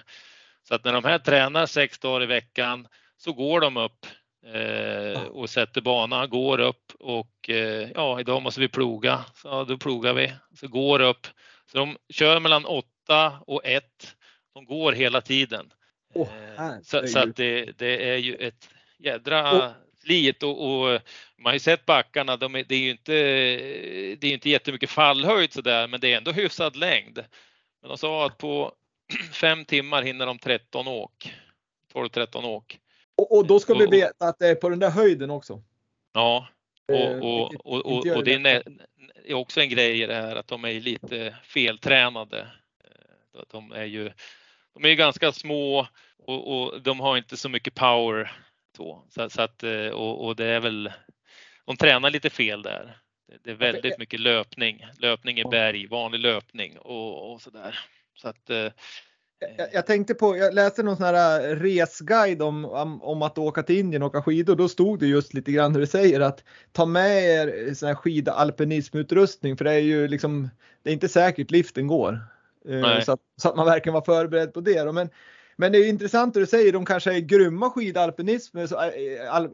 Så att när de här tränar sex dagar i veckan så går de upp eh, och sätter bana, går upp och eh, ja, idag måste vi ploga. Så då plogar vi. Så går upp. Så de kör mellan 8 och 1. De går hela tiden. Oh, så, så, att det, det, är ju ett jädra oh. slit och, och, man har ju sett backarna. De är, det är ju inte, det är inte jättemycket fallhöjd så där, men det är ändå hyfsad längd. Men de sa att på fem timmar hinner de 13 åk. 12-13 åk. Och, och, då ska vi veta att det är på den där höjden också. Ja, och, eh, och, och, och, det är också en grej i det här att de är lite feltränade. Eh, de är ju de är ganska små och, de har inte så mycket power. Så, så att, eh, och, det är väl, de tränar lite fel där. Det är väldigt mycket löpning, löpning i berg, vanlig löpning och, och så där. Så att Jag, jag, tänkte på, jag läste någon sån här resguide om, om, om, att åka till Indien och åka skidor. Då stod det just lite grann hur det säger att ta med er sån här skidalpinismutrustning för det är ju liksom, det är inte säkert liften går. Så att, så att, man verkligen var förberedd på det. Men, men det är intressant hur du säger, de kanske är grymma skidalpinism,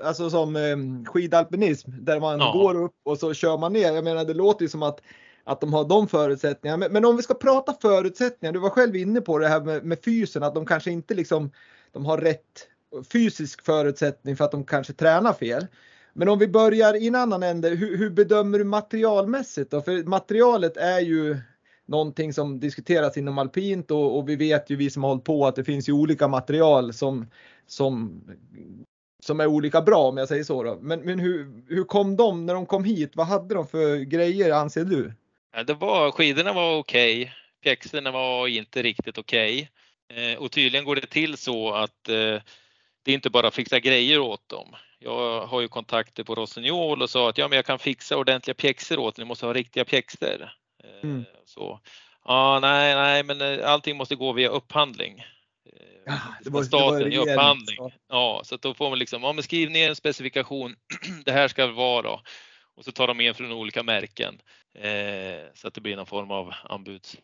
alltså som skidalpinism, där man ja. går upp och så kör man ner. Jag menar det låter ju som att att de har de förutsättningarna. Men, men, om vi ska prata förutsättningar, du var själv inne på det här med, med fysen, att de kanske inte liksom, de har rätt fysisk förutsättning för att de kanske tränar fel. Men om vi börjar i en annan ände, hur, hur bedömer du materialmässigt då? För materialet är ju någonting som diskuteras inom alpint och, och, vi vet ju vi som har hållit på att det finns ju olika material som, som, som är olika bra om jag säger så. Då. Men, men hur, hur kom de när de kom hit? Vad hade de för grejer anser du? Det var, skidorna var okej. Okay. Pjäxorna var inte riktigt okej. Okay. Eh, och tydligen går det till så att eh, det är inte bara att fixa grejer åt dem. Jag har ju kontakter på Rossignol och sa att ja, men jag kan fixa ordentliga pjäxor åt Ni måste ha riktiga pjäxor. Eh, mm. Så, ja, nej, nej, men allting måste gå via upphandling. Ja, det var, staten det var i upphandling. Ja, så då får man liksom, ja, men skriv ner en specifikation. det här ska det vara då. Och så tar de in från olika märken. Eh, så att det blir någon form av anbuds.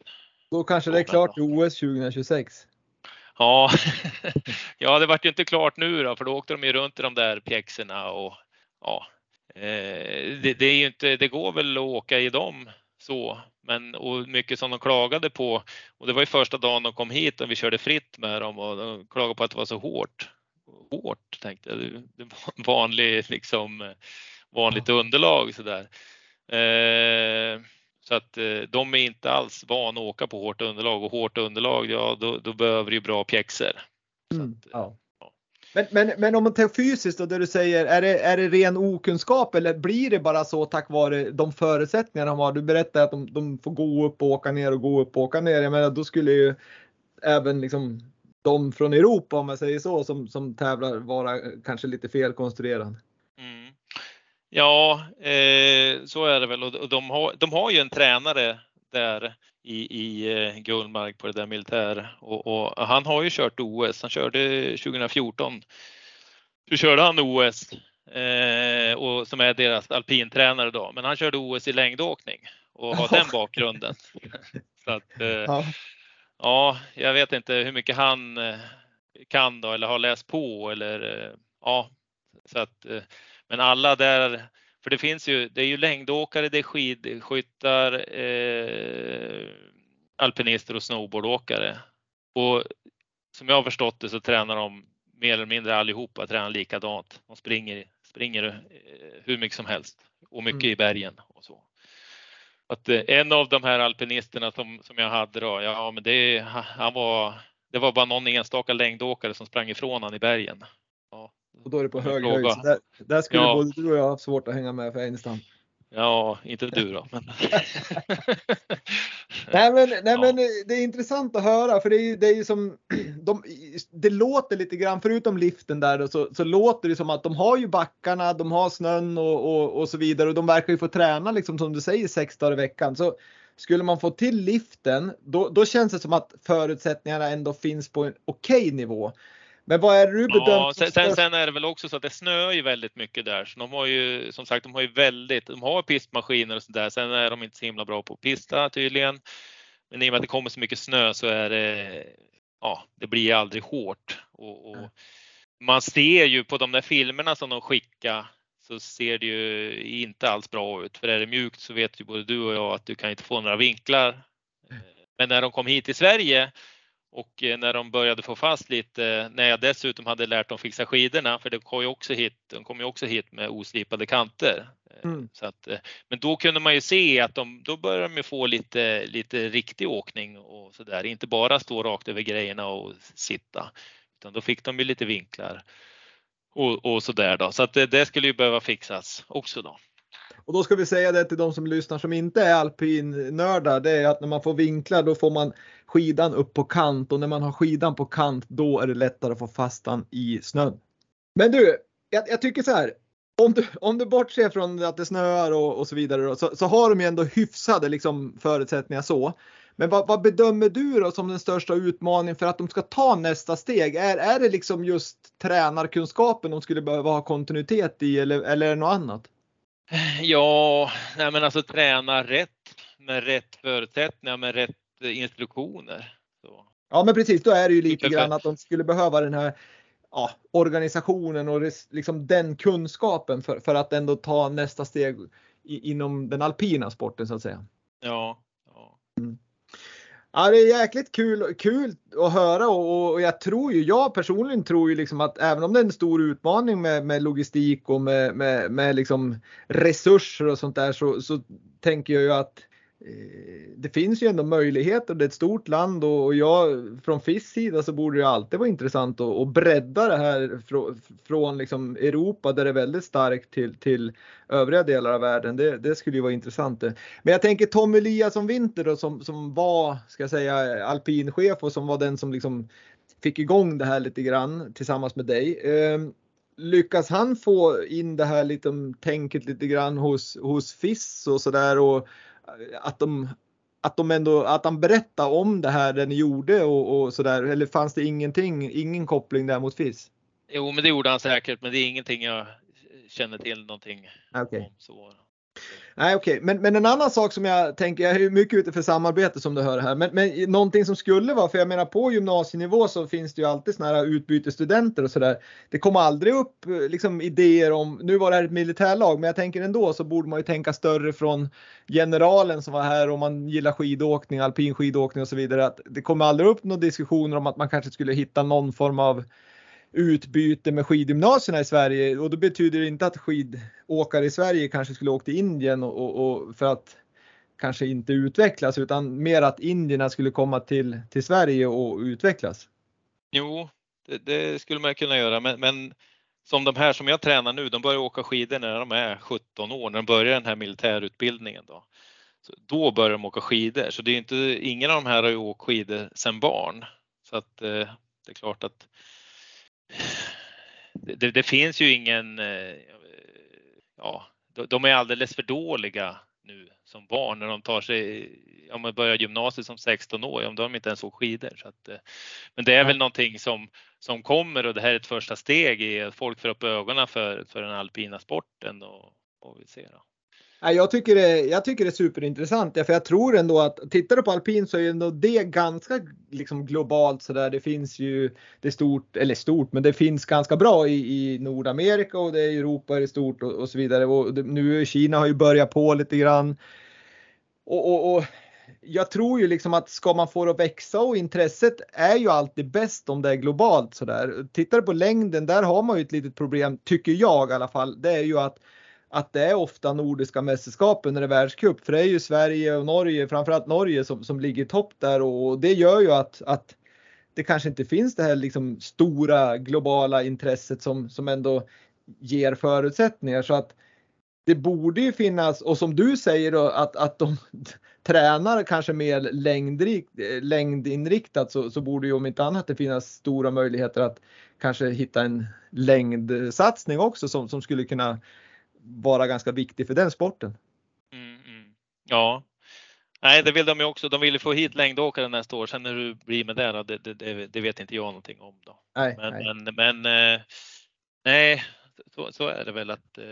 Då kanske det är klart i OS 2026. Ja, ja det vart ju inte klart nu då, för då åkte de ju runt i de där pjäxorna och ja, eh, det, det, är ju inte, det går väl att åka i dem så, men och mycket som de klagade på och det var ju första dagen de kom hit och vi körde fritt med dem och de klagade på att det var så hårt. Hårt tänkte jag, det var vanlig liksom vanligt underlag så där. Eh, så att eh, de är inte alls vana att åka på hårt underlag och hårt underlag, ja då, då behöver du bra pjäxor. Mm, att, ja. ja. Men, men, men om man tar fysiskt och det du säger, är det, är det ren okunskap eller blir det bara så tack vare de förutsättningar de har? Du berättade att de, de får gå upp och åka ner och gå upp och åka ner. Jag menar, då skulle ju även liksom de från Europa om man säger så som, som tävlar vara kanske lite felkonstruerade. Ja, eh, så är det väl och de har, de har ju en tränare där i, i eh, Gullmark på det där militär och, och, han har ju kört OS. Han körde 2014. Då körde han OS eh, och som är deras alpintränare då, men han körde OS i längdåkning och har den bakgrunden. Så att, eh, ja. ja, jag vet inte hur mycket han eh, kan då eller har läst på eller eh, ja, så att men alla där, för det finns ju, det är ju längdåkare, det är skidskyttar, eh, alpinister och snowboardåkare. Och som jag har förstått det så tränar de mer eller mindre allihopa tränar likadant. De springer, springer eh, hur mycket som helst och mycket mm. i bergen och så. Att eh, en av de här alpinisterna som, som jag hade då, ja men det, han var, det var bara någon enstaka längdåkare som sprang ifrån han i bergen. Ja, och då är det på hög höjd. Där, där, skulle ja. både du och jag ha svårt att hänga med för Einstam. Ja, inte du då. Men... nej, men, nej ja. men det är intressant att höra för det är ju, det är ju som de, det låter lite grann förutom liften där så, så låter det som att de har ju backarna, de har snön och, och, och så vidare och de verkar ju få träna liksom som du säger sex dagar i veckan. Så skulle man få till liften, då, då känns det som att förutsättningarna ändå finns på en okej okay nivå. Men vad är det du bedömt? Ja, sen, sen, sen, är det väl också så att det snöar ju väldigt mycket där. Så de har ju som sagt, de har ju väldigt, de har pistmaskiner och sådär. Sen är de inte så himla bra på att pista tydligen. Men i och med att det kommer så mycket snö så är det, ja, det blir aldrig hårt. Och, och man ser ju på de där filmerna som de skickar så ser det ju inte alls bra ut. För är det mjukt så vet ju både du och jag att du kan inte få några vinklar. Men när de kom hit till Sverige och eh, när de började få fast lite, när jag dessutom hade lärt dem fixa skidorna, för det kom ju också hit, de kom ju också hit med oslipade kanter. Eh, mm. Så att, eh, men då kunde man ju se att de, då började de få lite, lite riktig åkning och så där, inte bara stå rakt över grejerna och sitta, utan då fick de ju lite vinklar och, och så där då. Så att det, det skulle ju behöva fixas också då. Och då ska vi säga det till de som lyssnar som inte är alpinnördar. Det är att när man får vinklar då får man skidan upp på kant och när man har skidan på kant då är det lättare att få fast den i snön. Men du, jag, jag tycker så här. Om du, om du bortser från att det snöar och, och så vidare då, så, så, har de ju ändå hyfsade liksom, förutsättningar så. Men vad, vad, bedömer du då som den största utmaningen för att de ska ta nästa steg? Är, är det liksom just tränarkunskapen de skulle behöva ha kontinuitet i eller, eller är det något annat? Ja, nej men alltså träna rätt med rätt förutsättningar med rätt instruktioner. Så. Ja men precis, då är det ju lite grann att de skulle behöva den här ja, organisationen och liksom den kunskapen för, för att ändå ta nästa steg i, inom den alpina sporten så att säga. Ja. Ja, det är jäkligt kul, kul att höra och, och, jag tror ju, jag personligen tror ju liksom att även om det är en stor utmaning med, med logistik och med, med, med liksom resurser och sånt där så, så tänker jag ju att Eh, det finns ju ändå möjligheter. Det är ett stort land och jag från FIS sida så borde det alltid vara intressant att, att bredda det här från, från liksom Europa där det är väldigt starkt till, till övriga delar av världen. Det, det skulle ju vara intressant. Men jag tänker Tom Eliasson Winter då som, som var, ska jag säga, alpinchef och som var den som liksom fick igång det här lite grann tillsammans med dig. Ehm, lyckas han få in det här liksom, tänket lite grann hos, hos FIS och sådär och att de att de ändå, att han berättade om det här den gjorde och, och sådär eller fanns det ingenting, ingen koppling där mot FIS? Jo men det gjorde han säkert men det är ingenting jag känner till någonting okay. om. Så. Nej okej, okay. men, men en annan sak som jag tänker, jag är mycket ute för samarbete som du hör här, men, men någonting som skulle vara, för jag menar på gymnasienivå så finns det ju alltid sådana här utbytesstudenter och sådär. Det kommer aldrig upp liksom idéer om, nu var det här ett militärlag, men jag tänker ändå så borde man ju tänka större från generalen som var här om man gillar skidåkning, alpin skidåkning och så vidare. Att det kommer aldrig upp några diskussioner om att man kanske skulle hitta någon form av utbyte med skidgymnasierna i Sverige och då betyder det inte att skidåkare i Sverige kanske skulle åka till Indien och, och, och för att kanske inte utvecklas utan mer att indierna skulle komma till, till Sverige och utvecklas. Jo, det, det skulle man kunna göra men, men, som de här som jag tränar nu, de börjar åka skidor när de är 17 år, när de börjar den här militärutbildningen. Då, så då börjar de åka skidor, så det är inte, ingen av de här har ju åkt skidor sedan barn. Så att eh, det är klart att det, det, finns ju ingen, eh, ja, de är alldeles för dåliga nu som barn när de tar sig, om man börjar gymnasiet som 16 år, om de inte ens åker skidor. Så att, eh, men det är väl någonting som, som kommer och det här är ett första steg i att folk får upp ögonen för, för den alpina sporten och, och vi ser. Då. Jag tycker, det, jag tycker det är superintressant för jag tror ändå att tittar du på alpin så är ändå det ganska liksom globalt så där. Det finns ju, det är stort, eller stort, men det finns ganska bra i, i Nordamerika och det är Europa är det stort och, och så vidare. Och det, nu Kina har ju börjat på lite grann. Och, och, och, jag tror ju liksom att ska man få det att växa och intresset är ju alltid bäst om det är globalt så där. Tittar du på längden, där har man ju ett litet problem, tycker jag i alla fall. Det är ju att att det är ofta nordiska mästerskapen när det är världscup. För det är ju Sverige och Norge, framförallt Norge som, som ligger i topp där och det gör ju att, att det kanske inte finns det här liksom stora globala intresset som, som ändå ger förutsättningar. Så att det borde ju finnas, och som du säger då, att, att de tränar kanske mer längdinriktat så, så borde ju om inte annat det finnas stora möjligheter att kanske hitta en längdsatsning också som, som skulle kunna vara ganska viktig för den sporten. Mm, mm. Ja, nej det vill de ju också. De vill ju få hit längdåkare nästa år. Sen hur det blir med det, det, det, det vet inte jag någonting om. Då. Nej, men, nej. men, men eh, nej, så, så, är det väl att. Eh,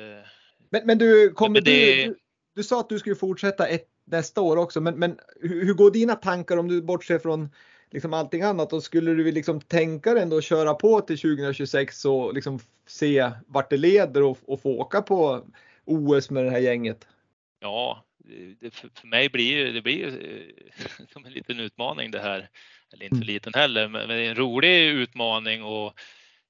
men, men du, kommer du, du, du sa att du skulle fortsätta ett, nästa år också, men, men hur, hur går dina tankar om du bortser från liksom allting annat och skulle du liksom tänka dig ändå köra på till 2026 och liksom se vart det leder och, och få åka på OS med det här gänget? Ja, det, för mig blir det blir som en liten utmaning det här. Eller inte för mm. liten heller, men det är en rolig utmaning och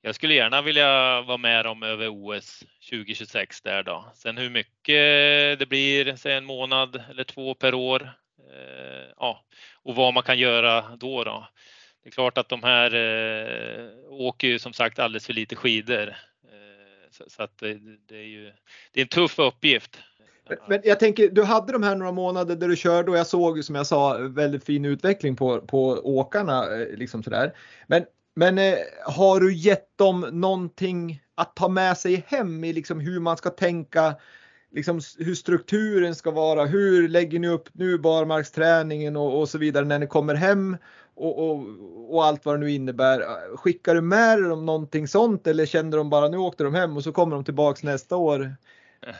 jag skulle gärna vilja vara med dem över OS 2026 där då. Sen hur mycket det blir, säg en månad eller två per år. Eh, ja, och vad man kan göra då. då. Det är klart att de här eh, åker ju som sagt alldeles för lite skidor. Eh, så, så, att det, det, är ju det är en tuff uppgift. Men jag tänker, du hade de här några månader där du körde och jag såg som jag sa väldigt fin utveckling på, på åkarna. Eh, liksom sådär. Men, men eh, har du gett dem någonting att ta med sig hem i liksom hur man ska tänka liksom hur strukturen ska vara. Hur lägger ni upp nu barmarksträningen och, och så vidare när ni kommer hem och, och, och, allt vad det nu innebär. Skickar du med dem någonting sånt eller kände de bara nu åkte de hem och så kommer de tillbaks nästa år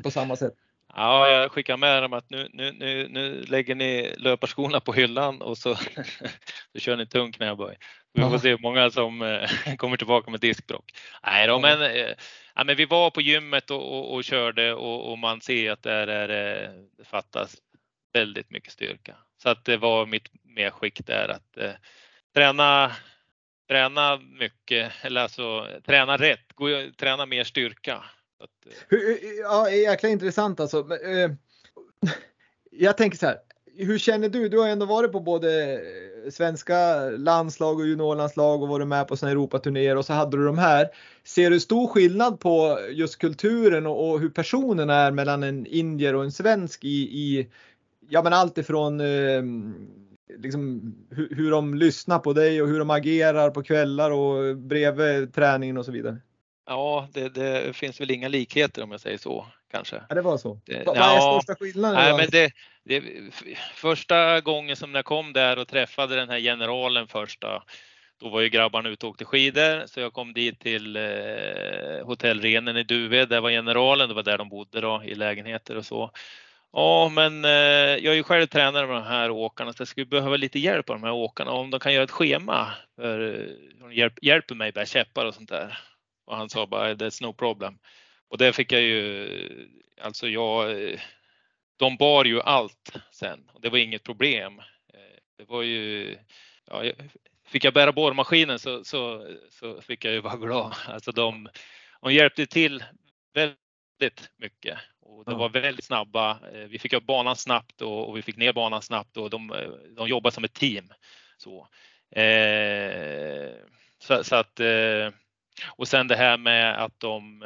på samma sätt? Ja, jag skickar med dem att nu, nu, nu, nu lägger ni löparskorna på hyllan och så, så kör ni tung knäböj. Vi får se hur många som eh, kommer tillbaka med diskbråck. Nej då, men, eh, ja, men vi var på gymmet och, och, och körde och, och, man ser att där är, det fattas väldigt mycket styrka. Så att det var mitt medskick där att eh, träna, träna mycket, eller alltså träna rätt, gå, träna mer styrka. Att, eh. ja, jäkla intressant alltså. Eh, jag tänker så här, hur känner du? Du har ändå varit på både svenska landslag och juniorlandslag och varit med på sådana Europaturnéer och så hade du de här. Ser du stor skillnad på just kulturen och, och hur personen är mellan en indier och en svensk i, i ja men allt ifrån eh, liksom, hur, hur de lyssnar på dig och hur de agerar på kvällar och bredvid träningen och så vidare? Ja, det, det, finns väl inga likheter om jag säger så kanske. Ja, det var så. Det, vad ja, är största skillnaden? Nej, men det, det, första gången som jag kom där och träffade den här generalen första, då var ju grabbarna ute och åkte skidor så jag kom dit till eh, hotell Renen i Duved. Där var generalen, det var där de bodde då i lägenheter och så. Ja, men eh, jag är ju själv tränare med de här åkarna så jag skulle behöva lite hjälp av de här åkarna om de kan göra ett schema. För, eh, de hjälp, hjälper mig med käppar och sånt där. Och han sa bara that's no problem. Och det fick jag ju, alltså jag, eh, de bar ju allt sen och det var inget problem. Eh, det var ju, ja, fick jag bära borrmaskinen så, så, så fick jag ju vara glad. Alltså de, de hjälpte till väldigt mycket och de var väldigt snabba. Eh, vi fick upp banan snabbt och, och vi fick ner banan snabbt och de, de jobbade som ett team. Så, eh, så, så, att eh, och sen det här med att de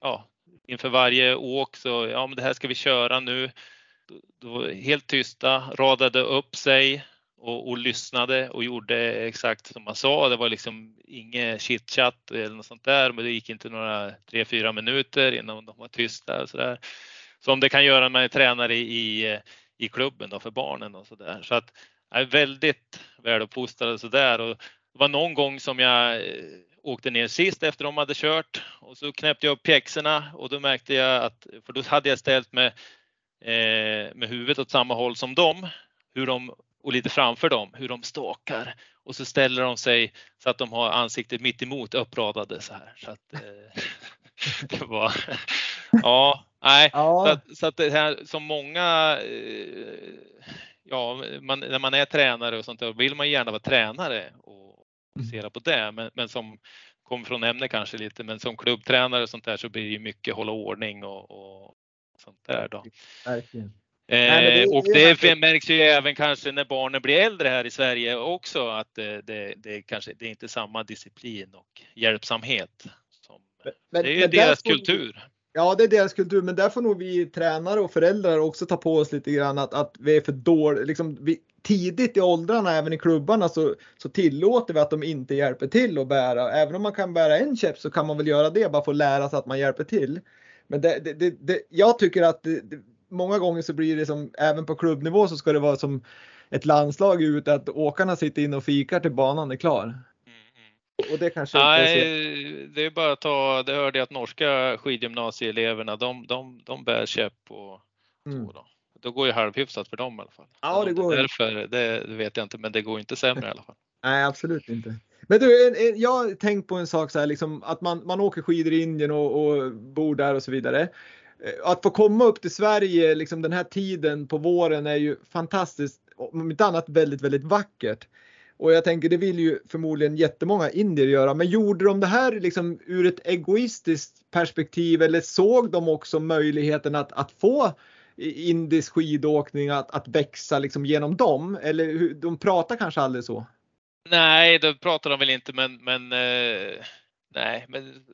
ja, inför varje åk så ja, men det här ska vi köra nu. Då, helt tysta, radade upp sig och, och, lyssnade och gjorde exakt som man sa. Det var liksom inget chitchat eller något sånt där, men det gick inte några tre, fyra minuter innan de var tysta och så där. Som det kan göra när man är tränare i, i klubben då för barnen och så där. Så att jag är väldigt väluppfostrad och så där. Och det var någon gång som jag åkte ner sist efter de hade kört och så knäppte jag upp pjäxorna och då märkte jag att, för då hade jag ställt med, eh, med huvudet åt samma håll som dem, hur de och lite framför dem hur de stakar och så ställer de sig så att de har ansiktet mitt emot uppradade så här. Så att, eh, det var, ja, nej, ja. Så, att, så att det här som många, eh, ja, man, när man är tränare och sånt där vill man gärna vara tränare och fokusera mm. på det, men, men som kommer från ämne kanske lite, men som klubbtränare och sånt där så blir det mycket hålla ordning och, och sånt där då. Verkligen. Eh, och det märks ju även kanske när barnen blir äldre här i Sverige också att det, det, det kanske det är inte samma disciplin och hjälpsamhet. Som, men, det är ju deras kultur. Ja, det är deras kultur, men där får nog vi tränare och föräldrar också ta på oss lite grann att, att vi är för dåliga. Liksom, tidigt i åldrarna, även i klubbarna, så, så tillåter vi att de inte hjälper till att bära. Även om man kan bära en käpp så kan man väl göra det bara för att lära sig att man hjälper till. Men det, det, det, jag tycker att många gånger så blir det som, även på klubbnivå så ska det vara som ett landslag ut att åkarna sitter in och fikar till banan är klar. Mm, mm. Och det kanske Nej, det är bara att ta, det hörde jag att norska skidgymnasieeleverna de, de, de bär käpp och mm. så då. Då går ju halvhyfsat för dem i alla fall. Ja, det går. Därför, det, vet jag inte, men det går inte sämre i alla fall. Nej, absolut inte. Men du, jag har tänkt på en sak så här, liksom, att man, man åker skidor i Indien och, och bor där och så vidare. Eh, att få komma upp till Sverige liksom den här tiden på våren är ju fantastiskt, om inte annat väldigt, väldigt vackert. Och jag tänker det vill ju förmodligen jättemånga indier göra. Men gjorde de det här liksom ur ett egoistiskt perspektiv eller såg de också möjligheten att, att få indisk skidåkning att, att växa liksom genom dem? Eller de pratar kanske aldrig så? Nej, det pratar de väl inte, men, men eh, nej, men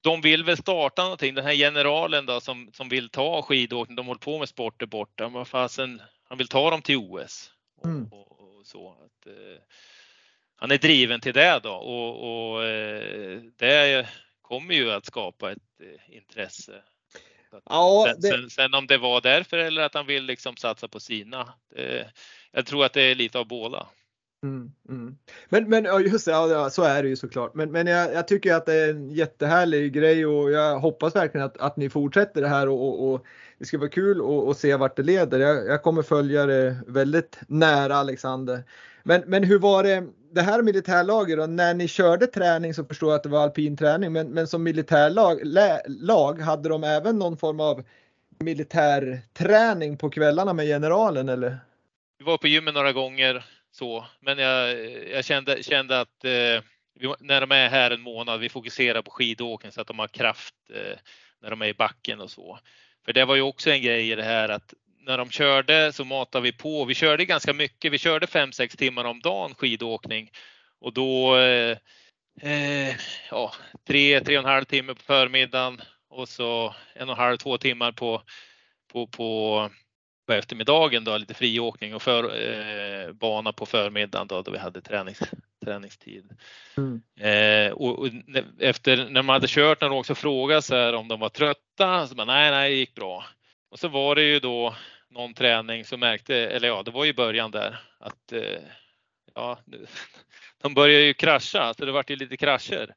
de vill väl starta någonting. Den här generalen då som, som vill ta skidåkning, de håller på med sporter borta. Men fasen, han vill ta dem till OS. Och, mm. och, och så. Att, eh, han är driven till det då och, och eh, det kommer ju att skapa ett eh, intresse. Ja, det... sen, sen, om det var därför eller att han vill liksom satsa på sina. Det, jag tror att det är lite av båda. Mm, mm. Men, men just det, ja, så är det ju såklart. Men, men jag, jag, tycker att det är en jättehärlig grej och jag hoppas verkligen att, att ni fortsätter det här och, och, och det ska vara kul att se vart det leder. Jag, jag, kommer följa det väldigt nära Alexander. Men, men hur var det, det här militärlaget då, när ni körde träning så förstår jag att det var alpin träning, men, men som militärlag lag, hade de även någon form av militärträning på kvällarna med generalen eller? Vi var på gymmet några gånger så, men jag, jag kände, kände att eh, vi, när de är här en månad, vi fokuserar på skidåkning så att de har kraft eh, när de är i backen och så. För det var ju också en grej i det här att när de körde så matade vi på. Vi körde ganska mycket. Vi körde 5-6 timmar om dagen skidåkning och då eh, eh ja, tre, tre och en halv timme på förmiddagen och så en och en halv, två timmar på, på, på, på eftermiddagen då, lite friåkning och för, eh, bana på förmiddagen då, då vi hade tränings, träningstid. Mm. Eh, och, och, efter när man hade kört när de också frågade så här om de var trötta, så bara, nej, nej, det gick bra. Och så var det ju då någon träning så märkte, eller ja, det var ju början där att eh, ja, de började ju krascha, så det vart ju lite krascher.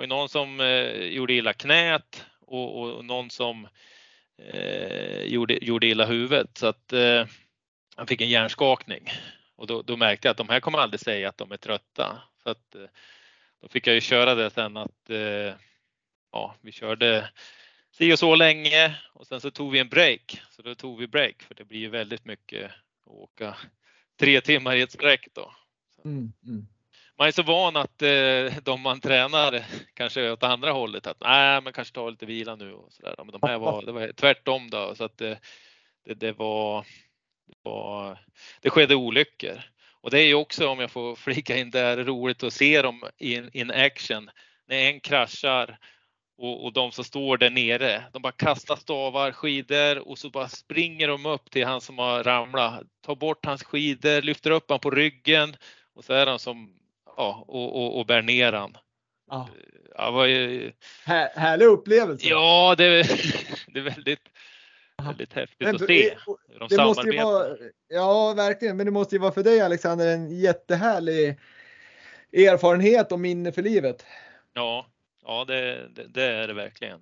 Ju någon som eh, gjorde illa knät och, och någon som eh, gjorde, gjorde illa huvudet så att eh, han fick en hjärnskakning och då, då, märkte jag att de här kommer aldrig säga att de är trötta. Så att, eh, då fick jag ju köra det sen att eh, ja, vi körde si och så länge och sen så tog vi en break. Så då tog vi break för det blir ju väldigt mycket att åka tre timmar i ett sträck då. Mm, mm. Man är så van att eh, de man tränar kanske åt andra hållet att nej, men kanske ta lite vila nu och så där. Men de här var, det var tvärtom då så att det, det, det var, det var, det skedde olyckor. Och det är ju också om jag får flika in där roligt att se dem in, in action när en kraschar och, och de som står där nere, de bara kastar stavar, skidor och så bara springer de upp till han som har ramlat, tar bort hans skidor, lyfter upp han på ryggen och så är han som, ja, och, och, och bär ner han. Ja. Ja, var. Här, härlig upplevelse. Ja, det, det är väldigt, väldigt häftigt men, att se hur de det måste ju vara, Ja, verkligen. Men det måste ju vara för dig Alexander en jättehärlig erfarenhet och minne för livet. Ja, ja det, det, det är det verkligen.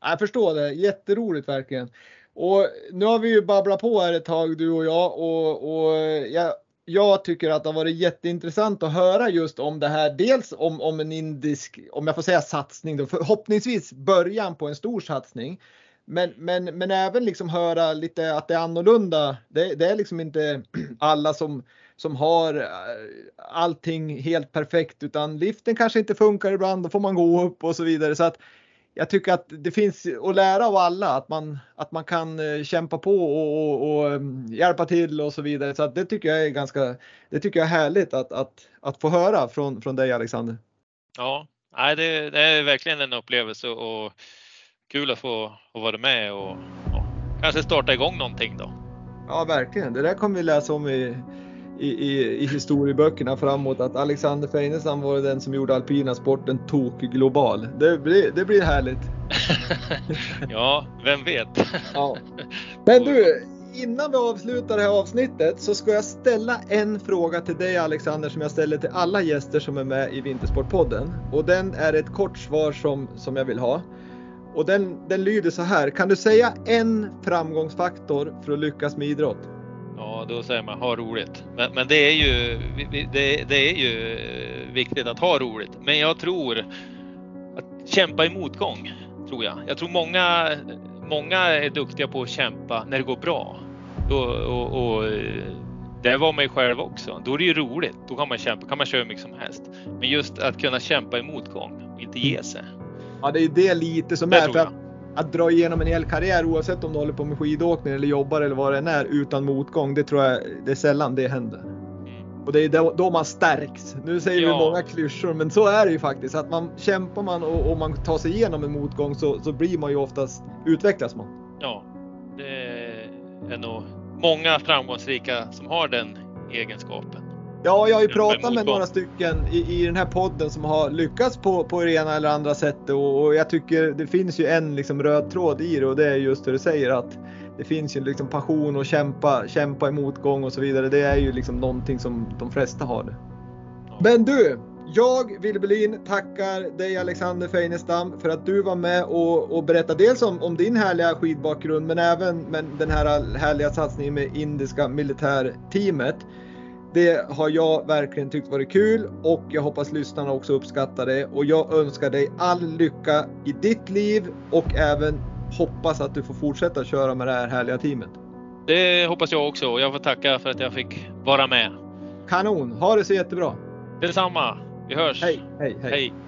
Jag förstår det, jätteroligt verkligen. Och nu har vi ju babblat på här ett tag du och jag och, och jag, jag tycker att det har varit jätteintressant att höra just om det här. Dels om, om en indisk, om jag får säga satsning då, förhoppningsvis början på en stor satsning. Men, men, men även liksom höra lite att det är annorlunda. Det, det är liksom inte alla som som har eh, allting helt perfekt utan liften kanske inte funkar ibland, då får man gå upp och så vidare. Så att jag tycker att det finns att lära av alla, att man, att man kan eh, kämpa på och, och, och mm, hjälpa till och så vidare. Så att det tycker jag är ganska, det tycker jag är härligt att, att, att få höra från, från dig Alexander. Ja, det, det är verkligen en upplevelse och kul att få, få vara med och, och kanske starta igång någonting då. Ja, verkligen. Det där kommer vi läsa om i i, i, i historieböckerna framåt att Alexander Feinestam var den som gjorde alpina sporten tok global. Det blir, det blir härligt. ja, vem vet? ja. Men du, innan vi avslutar det här avsnittet så ska jag ställa en fråga till dig Alexander som jag ställer till alla gäster som är med i Vintersportpodden. Och den är ett kort svar som, som jag vill ha. Och den, den lyder så här. Kan du säga en framgångsfaktor för att lyckas med idrott? Ja, då säger man ha roligt. Men, men det, är ju, det, det, är ju viktigt att ha roligt. Men jag tror att kämpa i motgång, tror jag. Jag tror många, många är duktiga på att kämpa när det går bra. Och, och, och det var man ju själv också. Då är det ju roligt. Då kan man kämpa, kan man köra hur mycket som helst. Men just att kunna kämpa i motgång och inte ge sig. Ja, det är det lite som det är. För att dra igenom en hel karriär oavsett om du håller på med skidåkning eller jobbar eller vad det än är utan motgång. Det tror jag det är sällan det händer. Mm. Och det är då, då man stärks. Nu säger ja. vi många klyschor men så är det ju faktiskt. Att man kämpar man och, och man tar sig igenom en motgång så, så blir man ju oftast, utvecklas man. Ja, det är nog många framgångsrika som har den egenskapen. Ja, jag har ju pratat med några stycken i, i den här podden som har lyckats på, på det ena eller andra sättet och, och jag tycker det finns ju en liksom röd tråd i det och det är just det du säger att det finns ju liksom passion och kämpa, kämpa i motgång och så vidare. Det är ju liksom någonting som de flesta har det. Men du, jag, Wille Berlin, tackar dig Alexander Feinestam för att du var med och, och berättade dels om, om, din härliga skidbakgrund men även med den här härliga satsningen med indiska militärteamet. Det har jag verkligen tyckt varit kul och jag hoppas lyssnarna också uppskattar det och jag önskar dig all lycka i ditt liv och även hoppas att du får fortsätta köra med det här härliga teamet. Det hoppas jag också och jag får tacka för att jag fick vara med. Kanon! Ha det så jättebra! Detsamma! Vi hörs! Hej, hej, hej! hej.